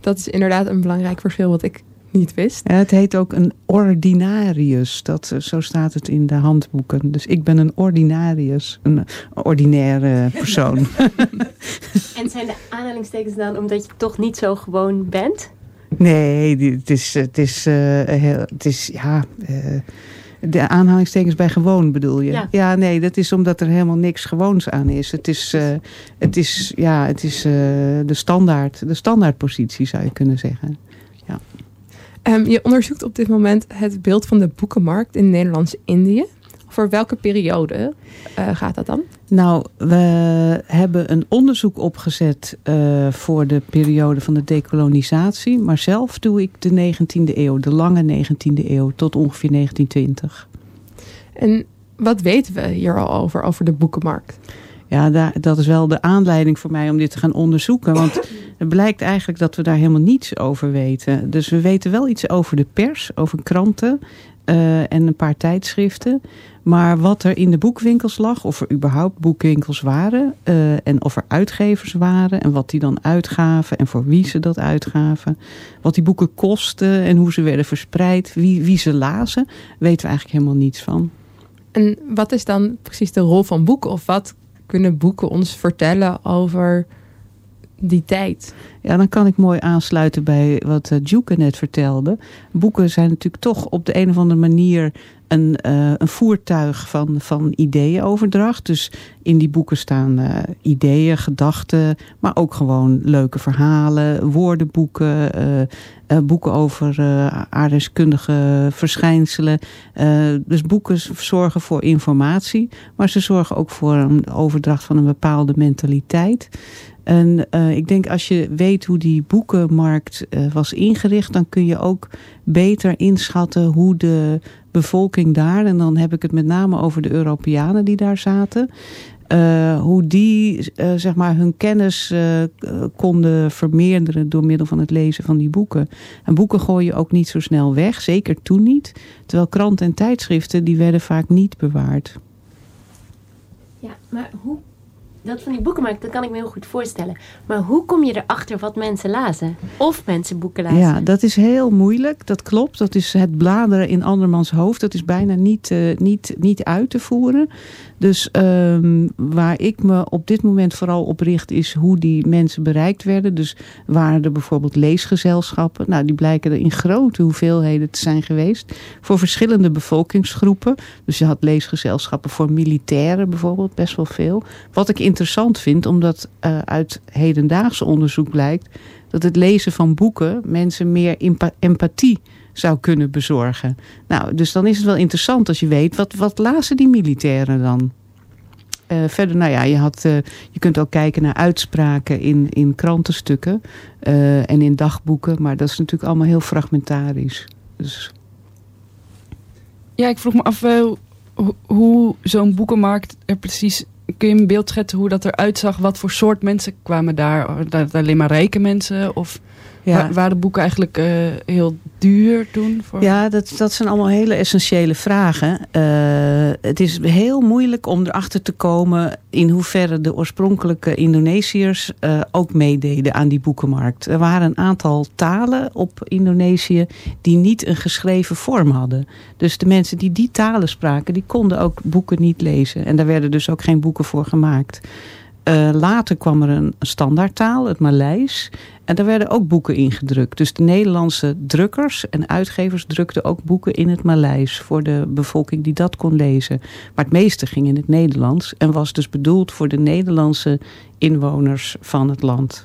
Dat is inderdaad een belangrijk verschil wat ik niet wist. Ja, het heet ook een ordinarius. Dat, eh, zo staat het in de handboeken. Dus ik ben een ordinarius. Een ordinaire persoon. En zijn de aanhalingstekens dan omdat je toch niet zo gewoon bent? nee, het is, het is, eh, heel, het is ja... eh, de aanhalingstekens bij gewoon bedoel je? Ja. nee, dat is omdat er helemaal niks gewoons aan is. Het is, eh, het is, ja, het is eh, de, standaard, de standaardpositie zou je kunnen zeggen. Ehm, je onderzoekt op dit moment het beeld van de boekenmarkt in Nederlands-Indië. Voor welke periode eh, gaat dat dan? Nou, we hebben een onderzoek opgezet eh, voor de periode van de dekolonisatie. Maar zelf doe ik de 19e eeuw, de lange 19e eeuw, tot ongeveer 1920. En wat weten we hier al over, over de boekenmarkt? Ja, daar, dat is wel de aanleiding voor mij om dit te gaan onderzoeken. Want het blijkt eigenlijk dat we daar helemaal niets over weten. Dus we weten wel iets over de pers, over kranten eh, en een paar tijdschriften. Maar wat er in de boekwinkels lag, of er überhaupt boekwinkels waren... eh, en of er uitgevers waren en wat die dan uitgaven... en voor wie ze dat uitgaven. Wat die boeken kostten en hoe ze werden verspreid. Wie, wie ze lazen, weten we eigenlijk helemaal niets van. En wat is dan precies de rol van boeken? Of wat kunnen boeken ons vertellen over die tijd? Ja, dan kan ik mooi aansluiten bij wat uh, net vertelde. Boeken zijn natuurlijk toch op de een of andere manier een, uh, een voertuig van, van ideeënoverdracht. Dus in die boeken staan uh, ideeën, gedachten, maar ook gewoon leuke verhalen, woordenboeken, boeken over aardrijkskundige verschijnselen. dus boeken zorgen voor informatie, maar ze zorgen ook voor een overdracht van een bepaalde mentaliteit. En uh, ik denk als je weet hoe die boekenmarkt uh, was ingericht... dan kun je ook beter inschatten hoe de bevolking daar... en dan heb ik het met name over de Europeanen die daar zaten... Uh, hoe die zeg maar hun kennis konden vermeerderen door middel van het lezen van die boeken. En boeken gooi je ook niet zo snel weg, zeker toen niet. Terwijl kranten en tijdschriften die werden vaak niet bewaard. Ja, maar hoe dat van die boekenmarkt, dat kan ik me heel goed voorstellen. Maar hoe kom je erachter wat mensen lazen? Of mensen boeken lazen? Ja, dat is heel moeilijk. Dat klopt. Dat is het bladeren in andermans hoofd. Dat is bijna niet, uh, niet, niet uit te voeren. Dus um, waar ik me op dit moment vooral op richt... is hoe die mensen bereikt werden. Dus waren er bijvoorbeeld leesgezelschappen. Nou, die blijken er in grote hoeveelheden te zijn geweest. Voor verschillende bevolkingsgroepen. Dus je had leesgezelschappen voor militairen bijvoorbeeld. Best wel veel. Wat ik interessant vind, omdat uh, uit hedendaags onderzoek blijkt dat het lezen van boeken mensen meer empathie zou kunnen bezorgen. Nou, dus dan is het wel interessant als je weet, wat, wat lazen die militairen dan? Uh, verder, nou ja, je, had, uh, je kunt ook kijken naar uitspraken in, in krantenstukken uh, en in dagboeken, maar dat is natuurlijk allemaal heel fragmentarisch. Dus... Ja, ik vroeg me af hoe, hoe zo'n boekenmarkt er precies... Kun je een beeld schetsen hoe dat eruit zag? Wat voor soort mensen kwamen daar? Alleen maar rijke mensen? Of ja. waren boeken eigenlijk uh, heel duur toen? Voor... Ja, dat, dat zijn allemaal hele essentiële vragen. Uh, het is heel moeilijk om erachter te komen in hoeverre de oorspronkelijke Indonesiërs uh, ook meededen aan die boekenmarkt. Er waren een aantal talen op Indonesië die niet een geschreven vorm hadden. Dus de mensen die die talen spraken, die konden ook boeken niet lezen. En daar werden dus ook geen boeken voor gemaakt. Uh, later kwam er een standaardtaal, het Maleis. En daar werden ook boeken in gedrukt. Dus de Nederlandse drukkers en uitgevers drukten ook boeken in het Maleis. Voor de bevolking die dat kon lezen. Maar het meeste ging in het Nederlands. En was dus bedoeld voor de Nederlandse inwoners van het land.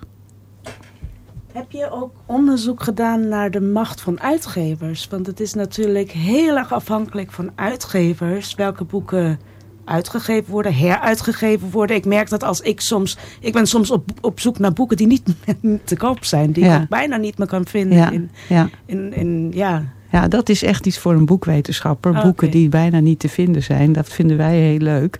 Heb je ook onderzoek gedaan naar de macht van uitgevers? Want het is natuurlijk heel erg afhankelijk van uitgevers welke boeken uitgegeven worden, heruitgegeven worden. Ik merk dat als ik soms... Ik ben soms op, op zoek naar boeken die niet te koop zijn. Die ik bijna niet meer kan vinden. Ja. In, ja. In, in, ja. ja, dat is echt iets voor een boekwetenschapper. Oh, boeken die bijna niet te vinden zijn. Dat vinden wij heel leuk.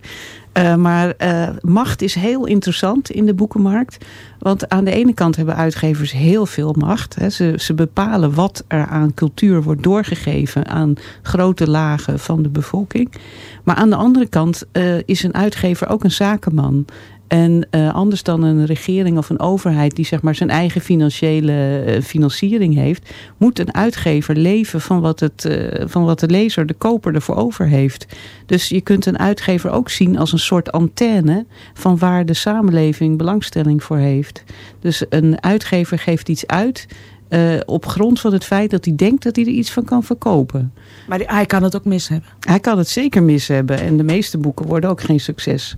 Uh, maar uh, macht is heel interessant in de boekenmarkt. Want aan de ene kant hebben uitgevers heel veel macht. Hè. Ze, ze bepalen wat er aan cultuur wordt doorgegeven aan grote lagen van de bevolking. Maar aan de andere kant uh, is een uitgever ook een zakenman. En uh, anders dan een regering of een overheid die zeg maar zijn eigen financiële uh, financiering heeft, moet een uitgever leven van wat, het, uh, van wat de lezer, de koper ervoor over heeft. Dus je kunt een uitgever ook zien als een soort antenne van waar de samenleving belangstelling voor heeft. Dus een uitgever geeft iets uit uh, op grond van het feit dat hij denkt dat hij er iets van kan verkopen. Maar hij kan het ook mis hebben. Hij kan het zeker mis hebben. En de meeste boeken worden ook geen succes.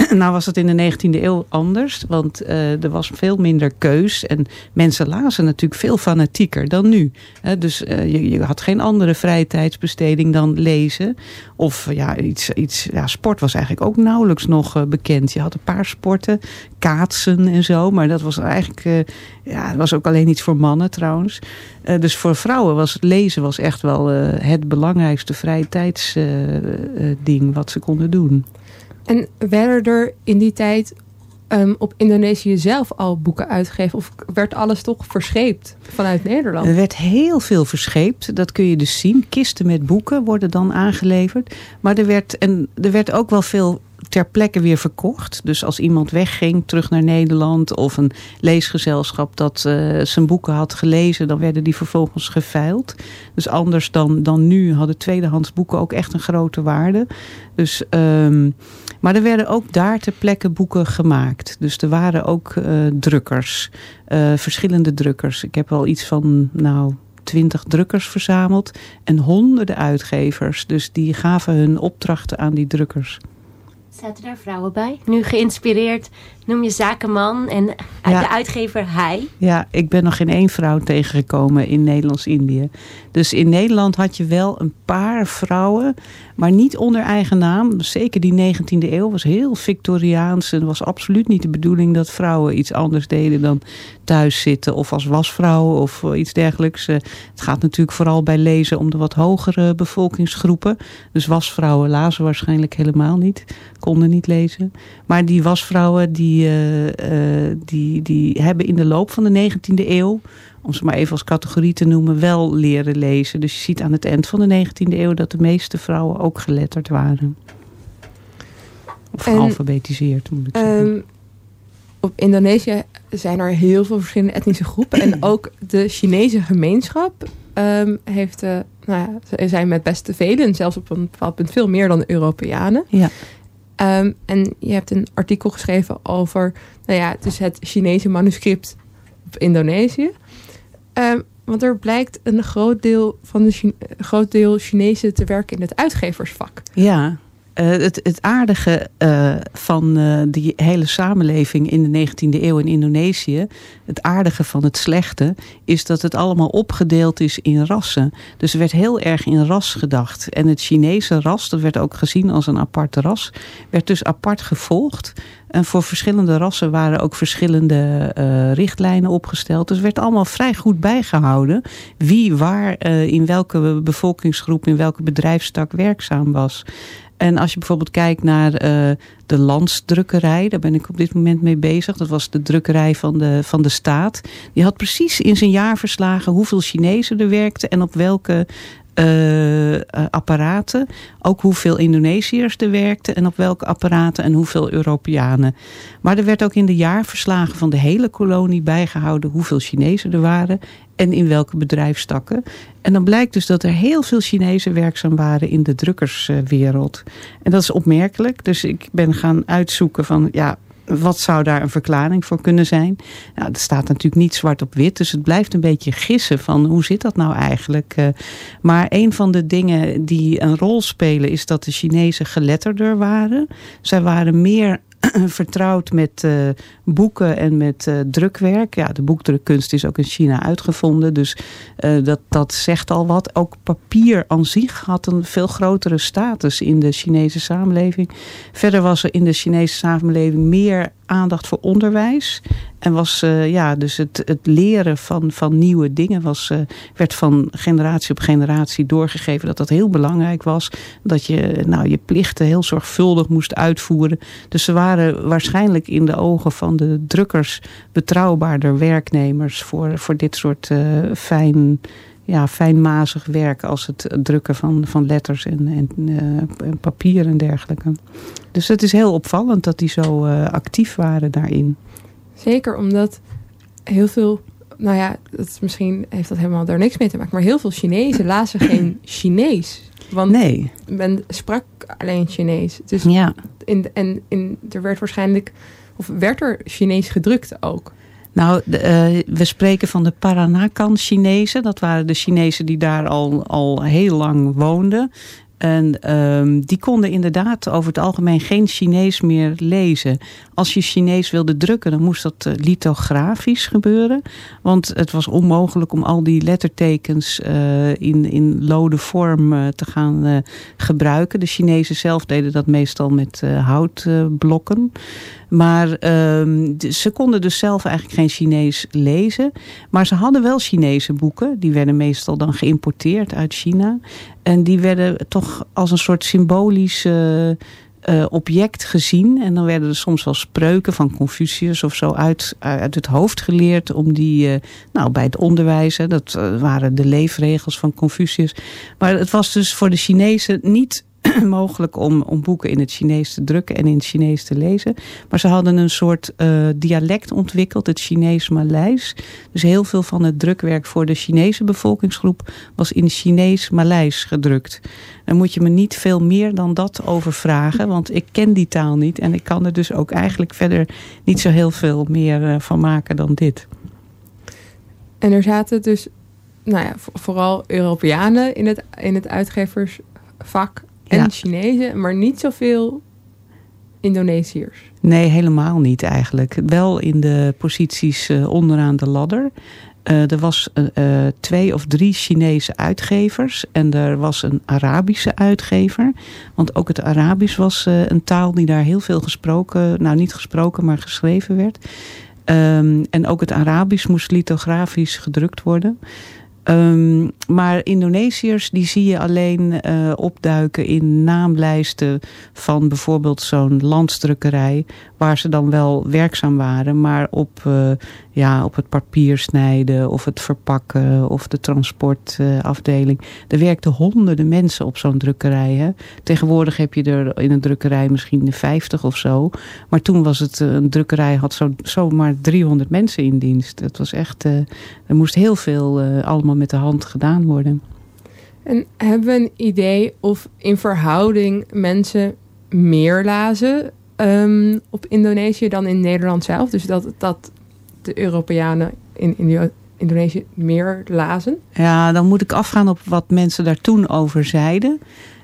nou was het in de 19e eeuw anders. Want uh, er was veel minder keus. En mensen lazen natuurlijk veel fanatieker dan nu. Uh, dus uh, je, je, had geen andere vrije tijdsbesteding dan lezen. Of ja, iets, iets, ja, sport was eigenlijk ook nauwelijks nog bekend. Je had een paar sporten. Kaatsen en zo. Maar dat was eigenlijk... ja, dat was ook alleen iets voor mannen trouwens. dus voor vrouwen was lezen was echt wel het belangrijkste vrije tijdsding wat ze konden doen. En werden er in die tijd um, op Indonesië zelf al boeken uitgegeven? Of werd alles toch verscheept vanuit Nederland? Er werd heel veel verscheept. Dat kun je dus zien. Kisten met boeken worden dan aangeleverd. Maar er werd, en er werd ook wel veel ter plekke weer verkocht. Dus als iemand wegging, terug naar Nederland... of een leesgezelschap dat uh, zijn boeken had gelezen... dan werden die vervolgens geveild. Dus anders dan, dan nu hadden tweedehands boeken ook echt een grote waarde. Dus... Um, maar er werden ook daar ter plekke boeken gemaakt. Dus er waren ook uh, drukkers, uh, verschillende drukkers. Ik heb wel iets van, nou, twintig drukkers verzameld en honderden uitgevers. Dus die gaven hun opdrachten aan die drukkers. Zaten daar vrouwen bij? Nu geïnspireerd noem je zakenman en de uitgever hij. Ja, ik ben nog geen één vrouw tegengekomen in Nederlands-Indië. Dus in Nederland had je wel een paar vrouwen, maar niet onder eigen naam. Zeker die 19e eeuw was heel Victoriaans. En was absoluut niet de bedoeling dat vrouwen iets anders deden dan thuis zitten of als wasvrouw of iets dergelijks. Eh, het gaat natuurlijk vooral bij lezen om de wat hogere bevolkingsgroepen. Dus wasvrouwen lazen waarschijnlijk helemaal niet, konden niet lezen. Maar die wasvrouwen die die, uh, die, die hebben in de loop van de 19e eeuw, om ze maar even als categorie te noemen, wel leren lezen. Dus je ziet aan het eind van de 19e eeuw dat de meeste vrouwen ook geletterd waren. Of gealfabetiseerd, moet ik zeggen. Um, op Indonesië zijn er heel veel verschillende etnische groepen. en ook de Chinese gemeenschap um, heeft, uh, nou ja, zijn met best te velen, zelfs op een bepaald punt veel meer dan de Europeanen. Ja. Um, en je hebt een artikel geschreven over nou ja, dus het Chinese manuscript op Indonesië. Um, want er blijkt een groot deel van de groot deel Chinezen te werken in het uitgeversvak. Ja, het, het aardige uh, van uh, die hele samenleving in de 19e eeuw in Indonesië, het aardige van het slechte, is dat het allemaal opgedeeld is in rassen. Dus er werd heel erg in ras gedacht. En het Chinese ras, dat werd ook gezien als een aparte ras, werd dus apart gevolgd. En voor verschillende rassen waren ook verschillende richtlijnen opgesteld. Dus werd allemaal vrij goed bijgehouden wie waar in welke bevolkingsgroep, in welke bedrijfstak werkzaam was. En als je bijvoorbeeld kijkt naar uh, de landsdrukkerij, daar ben ik op dit moment mee bezig. Dat was de drukkerij van de, van de staat. Die had precies in zijn jaarverslagen hoeveel Chinezen er werkten en op welke uh, apparaten. Ook hoeveel Indonesiërs er werkten en op welke apparaten en hoeveel Europeanen. Maar er werd ook in de jaarverslagen van de hele kolonie bijgehouden hoeveel Chinezen er waren en in welke bedrijfstakken. En dan blijkt dus dat er heel veel Chinezen werkzaam waren in de drukkerswereld. En dat is opmerkelijk. Dus ik ben gaan uitzoeken van ja, wat zou daar een verklaring voor kunnen zijn? Nou, er staat natuurlijk niet zwart op wit, dus het blijft een beetje gissen van hoe zit dat nou eigenlijk? Uh, maar een van de dingen die een rol spelen is dat de Chinezen geletterder waren. Zij waren meer vertrouwd met uh, boeken en met uh, drukwerk. Ja, de boekdrukkunst is ook in China uitgevonden. Dus uh, dat, dat zegt al wat. Ook papier aan zich had een veel grotere status in de Chinese samenleving. Verder was er in de Chinese samenleving meer aandacht voor onderwijs. En was ja, dus het, het leren van, van nieuwe dingen was, werd van generatie op generatie doorgegeven dat dat heel belangrijk was. Dat je nou, je plichten heel zorgvuldig moest uitvoeren. Dus ze waren waarschijnlijk in de ogen van de drukkers betrouwbaarder werknemers voor, voor dit soort uh, fijn ja, fijnmazig werk als het drukken van, van letters en, en, en papier en dergelijke. Dus het is heel opvallend dat die zo uh, actief waren daarin. Zeker omdat heel veel, nou ja, dat is, misschien heeft dat helemaal daar niks mee te maken, maar heel veel Chinezen lazen geen Chinees. Want nee. men sprak alleen Chinees. Dus ja. in, en in, er werd waarschijnlijk, of werd er Chinees gedrukt ook. Nou, de, uh, we spreken van de Paranakan-Chinezen. Dat waren de Chinezen die daar al, al heel lang woonden. En um, die konden inderdaad over het algemeen geen Chinees meer lezen. Als je Chinees wilde drukken, dan moest dat uh, lithografisch gebeuren. Want het was onmogelijk om al die lettertekens uh, in, in lode vorm uh, te gaan gebruiken. De Chinezen zelf deden dat meestal met houtblokken. Maar um, ze konden dus zelf eigenlijk geen Chinees lezen. Maar ze hadden wel Chinese boeken. Die werden meestal dan geïmporteerd uit China. En die werden toch als een soort symbolisch uh, object gezien. En dan werden er soms wel spreuken van Confucius of zo uit, uit het hoofd geleerd. Om die, uh, nou bij het onderwijs, dat waren de leefregels van Confucius. Maar het was dus voor de Chinezen niet mogelijk om, om boeken in het Chinees te drukken en in het Chinees te lezen. Maar ze hadden een soort uh, dialect ontwikkeld, het Chinees-Maleis. Dus heel veel van het drukwerk voor de Chinese bevolkingsgroep was in Chinees-Maleis gedrukt. Daar moet je me niet veel meer dan dat over vragen, want ik ken die taal niet. En ik kan er dus ook eigenlijk verder niet zo heel veel meer uh, van maken dan dit. En er zaten dus nou ja, vooral Europeanen in het, in het uitgeversvak en ja. Chinezen, maar niet zoveel Indonesiërs. Nee, helemaal niet eigenlijk. Wel in de posities uh, onderaan de ladder. Uh, er was uh, twee of drie Chinese uitgevers en er was een Arabische uitgever. Want ook het Arabisch was een taal die daar heel veel gesproken, nou niet gesproken, maar geschreven werd. Um, en ook het Arabisch moest lithografisch gedrukt worden. Um, maar Indonesiërs die zie je alleen uh, opduiken in naamlijsten van bijvoorbeeld zo'n landsdrukkerij. Waar ze dan wel werkzaam waren, maar op, uh, ja, op het papier snijden of het verpakken of de transportafdeling. Uh, er werkten honderden mensen op zo'n drukkerij. Hè. Tegenwoordig heb je er in een drukkerij misschien 50 of zo. Maar toen was het, een drukkerij had zo, zomaar 300 mensen in dienst. Het was echt, er moest heel veel allemaal met de hand gedaan worden. En hebben we een idee of in verhouding mensen meer lazen um, op Indonesië dan in Nederland zelf? Dus dat, dat de Europeanen in, in Indonesië meer lazen? Ja, dan moet ik afgaan op wat mensen daar toen over zeiden.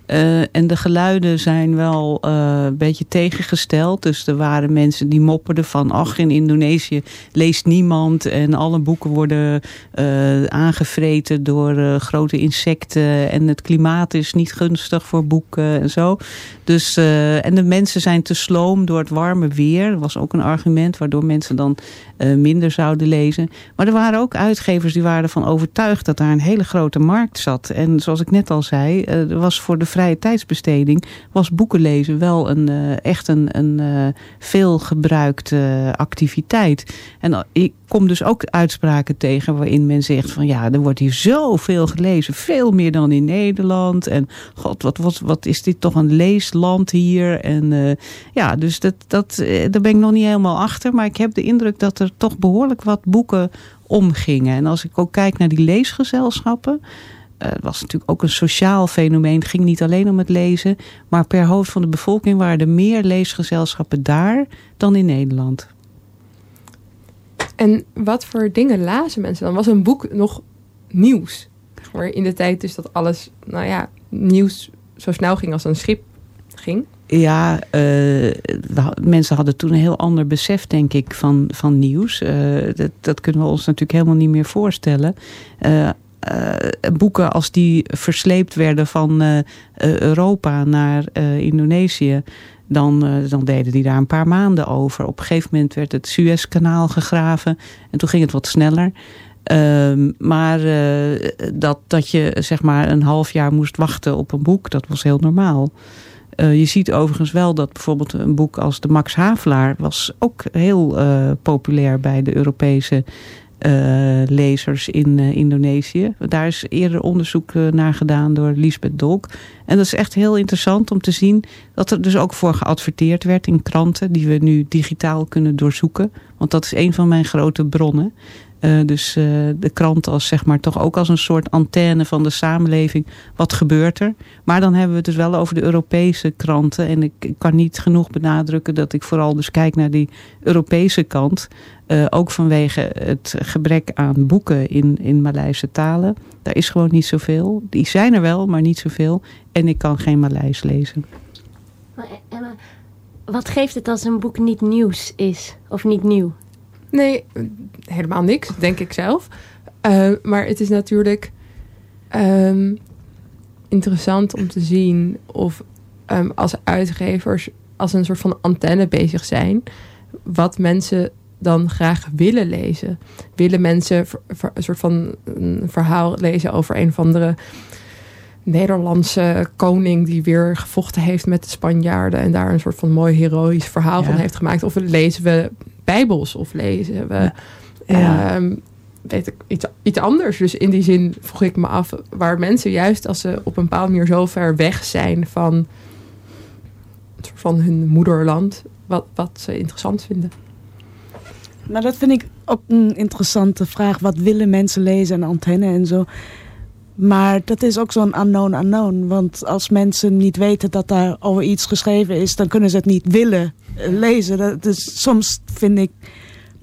Uh, en de geluiden zijn wel uh, een beetje tegengesteld. Dus er waren mensen die mopperden van... ach, in Indonesië leest niemand... en alle boeken worden uh, aangevreten door grote insecten... en het klimaat is niet gunstig voor boeken en zo. Dus, en de mensen zijn te sloom door het warme weer. Dat was ook een argument waardoor mensen dan minder zouden lezen. Maar er waren ook uitgevers die waren ervan overtuigd... dat daar een hele grote markt zat. En zoals ik net al zei, er was voor de vrije tijdsbesteding was boeken lezen wel een, uh, echt een, een veel activiteit. En ik kom dus ook uitspraken tegen waarin men zegt van ja, er wordt hier zoveel gelezen. Veel meer dan in Nederland. En god, wat, wat, wat is dit toch een leesland hier. En uh, ja, dus dat, dat, daar ben ik nog niet helemaal achter. Maar ik heb de indruk dat er toch behoorlijk wat boeken omgingen. En als ik ook kijk naar die leesgezelschappen uh, was natuurlijk ook een sociaal fenomeen. Het ging niet alleen om het lezen. Maar per hoofd van de bevolking waren er meer leesgezelschappen daar dan in Nederland. En wat voor dingen lazen mensen dan? Was een boek nog nieuws? In de tijd dus dat alles, nou ja, nieuws zo snel ging als een schip ging. Ja, uh, mensen hadden toen een heel ander besef, denk ik, van, van nieuws. Uh, dat, dat, kunnen we ons natuurlijk helemaal niet meer voorstellen. Uh, boeken als die versleept werden van Europa naar Indonesië... Dan, dan deden die daar een paar maanden over. Op een gegeven moment werd het Suezkanaal gegraven. En toen ging het wat sneller. Uh, maar uh, dat, dat je zeg maar een half jaar moest wachten op een boek, dat was heel normaal. Uh, je ziet overigens wel dat bijvoorbeeld een boek als de Max Havelaar... was ook heel populair bij de Europese lezers in uh, Indonesië. Daar is eerder onderzoek uh, naar gedaan door Lisbeth Dolk. En dat is echt heel interessant om te zien dat er dus ook voor geadverteerd werd in kranten die we nu digitaal kunnen doorzoeken. Want dat is een van mijn grote bronnen. Uh, dus uh, de krant als zeg maar toch ook als een soort antenne van de samenleving. Wat gebeurt er? Maar dan hebben we het dus wel over de Europese kranten. En ik, kan niet genoeg benadrukken dat ik vooral dus kijk naar die Europese kant. Uh, ook vanwege het gebrek aan boeken in, in Maleise talen. Daar is gewoon niet zoveel. Die zijn er wel, maar niet zoveel. En ik kan geen Maleis lezen. Maar Emma, wat geeft het als een boek niet nieuws is? Of niet nieuw? Nee, helemaal niks, denk ik zelf. Uh, maar het is natuurlijk um, interessant om te zien of um, als uitgevers als een soort van antenne bezig zijn, wat mensen dan graag willen lezen. Willen mensen een soort van een verhaal lezen over een of andere Nederlandse koning die weer gevochten heeft met de Spanjaarden en daar een soort van mooi heroïsch verhaal ja. van heeft gemaakt? Of lezen we Bijbels of lezen we ja. Um, weet ik, iets, iets anders? Dus in die zin vroeg ik me af waar mensen juist als ze op een bepaalde manier zo ver weg zijn van, van hun moederland, wat, wat ze interessant vinden. Nou, dat vind ik ook een interessante vraag. Wat willen mensen lezen en antenne en zo? Maar dat is ook zo'n unknown unknown. Want als mensen niet weten dat daar over iets geschreven is... dan kunnen ze het niet willen lezen. Dat soms vind ik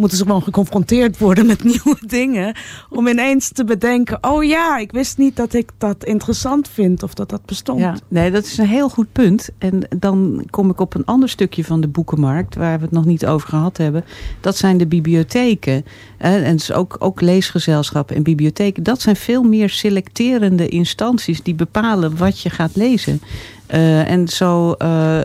moeten ze gewoon geconfronteerd worden met nieuwe dingen. Om ineens te bedenken, oh ja, ik wist niet dat ik dat interessant vind of dat dat bestond. Ja, nee, dat is een heel goed punt. En dan kom ik op een ander stukje van de boekenmarkt, waar we het nog niet over gehad hebben. Dat zijn de bibliotheken. En dus ook, ook leesgezelschappen en bibliotheken. Dat zijn veel meer selecterende instanties die bepalen wat je gaat lezen. Uh, en zo uh,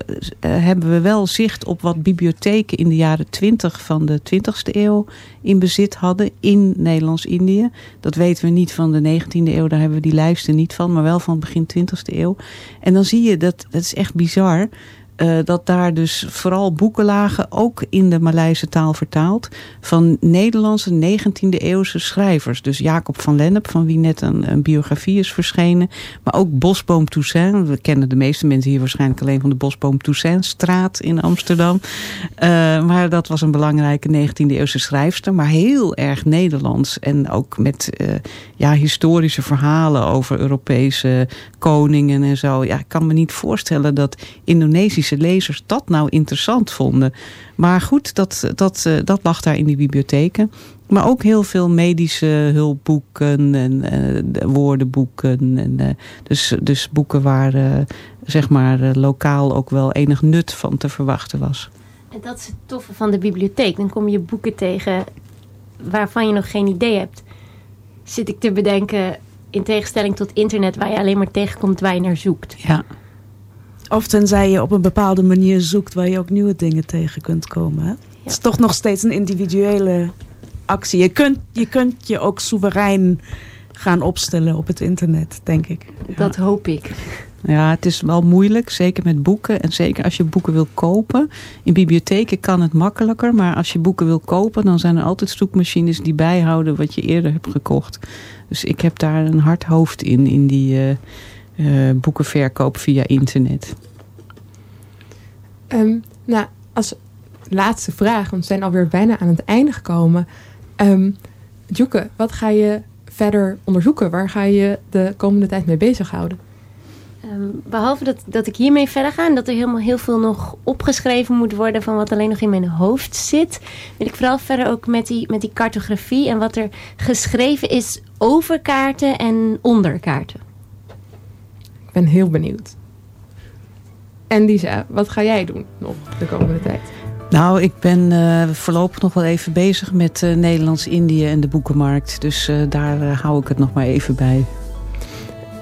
hebben we wel zicht op wat bibliotheken in de jaren 20 van de 20e eeuw in bezit hadden in Nederlands-Indië. Dat weten we niet van de 19e eeuw, daar hebben we die lijsten niet van, maar wel van begin 20e eeuw. En dan zie je dat, dat is echt bizar. Uh, dat daar dus vooral boeken lagen, ook in de Maleise taal vertaald, van Nederlandse 19e eeuwse schrijvers. Dus Jacob van Lennep, van wie net een, biografie is verschenen. Maar ook Bosboom Toussaint. We kennen de meeste mensen hier waarschijnlijk alleen van de Bosboom Toussaint straat in Amsterdam. Uh, maar dat was een belangrijke 19e eeuwse schrijfster, maar heel erg Nederlands. En ook met uh, ja, historische verhalen over Europese koningen en zo. Ja, ik kan me niet voorstellen dat Indonesisch lezers dat nou interessant vonden. Maar goed, dat, dat, uh, dat lag daar in die bibliotheken. Maar ook heel veel medische hulpboeken en uh, woordenboeken. En, uh, dus, dus boeken waar zeg maar lokaal ook wel enig nut van te verwachten was. En dat is het toffe van de bibliotheek. Dan kom je boeken tegen waarvan je nog geen idee hebt. Zit ik te bedenken, in tegenstelling tot internet, waar je alleen maar tegenkomt waar je naar zoekt. Ja. Of tenzij je op een bepaalde manier zoekt waar je ook nieuwe dingen tegen kunt komen. Hè? Ja. Het is toch nog steeds een individuele actie. Je kunt je, kunt je ook soeverein gaan opstellen op het internet, denk ik. Dat hoop ik. Ja, het is wel moeilijk, zeker met boeken. En zeker als je boeken wil kopen. In bibliotheken kan het makkelijker. Maar als je boeken wil kopen, dan zijn er altijd zoekmachines die bijhouden wat je eerder hebt gekocht. Dus ik heb daar een hard hoofd in, in die uh, uh, boekenverkoop via internet. Um, nou, als laatste vraag, want we zijn alweer bijna aan het einde gekomen. Um, Joeke, wat ga je verder onderzoeken? Waar ga je de komende tijd mee bezighouden? Um, behalve dat, dat ik hiermee verder ga en dat er helemaal heel veel nog opgeschreven moet worden van wat alleen nog in mijn hoofd zit, wil ik vooral verder ook met die, met die cartografie en wat er geschreven is over kaarten en onder kaarten. Ik ben heel benieuwd. En Lisa, wat ga jij doen nog de komende tijd? Nou, ik ben uh, voorlopig nog wel even bezig met uh, Nederlands-Indië en de boekenmarkt. Dus uh, daar hou ik het nog maar even bij.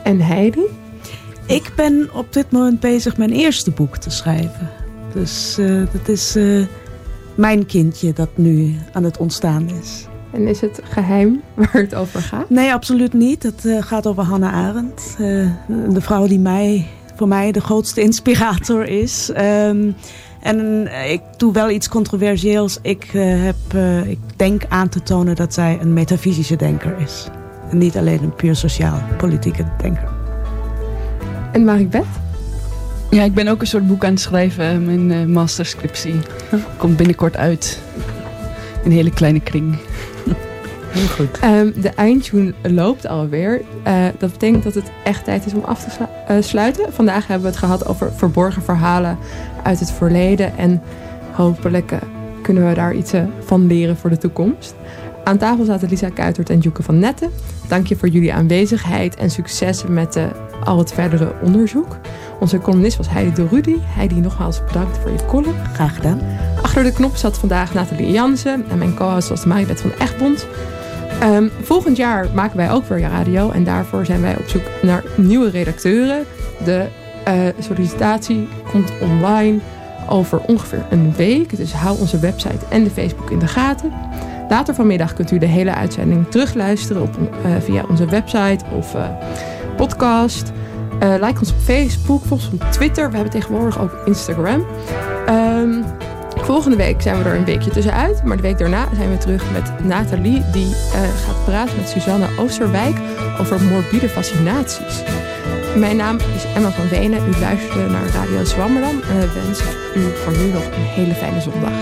En Heidi? Ik ben op dit moment bezig mijn eerste boek te schrijven. Dus dat is mijn kindje dat nu aan het ontstaan is. En is het geheim waar het over gaat? Nee, absoluut niet. Het gaat over Hannah Arendt. de vrouw die mij, voor mij de grootste inspirator is. Um, en ik doe wel iets controversieels. Ik, uh, heb, uh, ik denk aan te tonen dat zij een metafysische denker is. En niet alleen een puur sociaal-politieke denker. En Marikbeth? Ja, ik ben ook een soort boek aan het schrijven. Mijn uh, masterscriptie komt binnenkort uit. Een hele kleine kring. Heel goed. Um, de eindtune loopt alweer. Uh, dat betekent dat het echt tijd is om af te slu uh, sluiten. Vandaag hebben we het gehad over verborgen verhalen uit het verleden. En hopelijk uh, kunnen we daar iets van leren voor de toekomst. Aan tafel zaten Lisa Kuitert en Joeke van Netten. Dank je voor jullie aanwezigheid en succes met al het verdere onderzoek. Onze columnist was Heidi de Rudy. Heidi, nogmaals bedankt voor je column. Graag gedaan. Achter de knop zat vandaag Nathalie Jansen. En mijn co-host was Maribeth van Egmond. Um, volgend jaar maken wij ook weer radio. En daarvoor zijn wij op zoek naar nieuwe redacteuren. De uh, sollicitatie komt online over ongeveer een week. Dus hou onze website en de Facebook in de gaten. Later vanmiddag kunt u de hele uitzending terugluisteren op, uh, via onze website of uh, podcast. like ons op Facebook, volg ons op Twitter. We hebben tegenwoordig ook Instagram. Um, Volgende week zijn we er een weekje tussenuit. Maar de week daarna zijn we terug met Nathalie. Die uh, gaat praten met Suzanne Oosterwijk over morbide fascinaties. Mijn naam is Emma van Wenen. U luistert naar Radio Zwammerdam. En we wensen u voor nu nog een hele fijne zondag.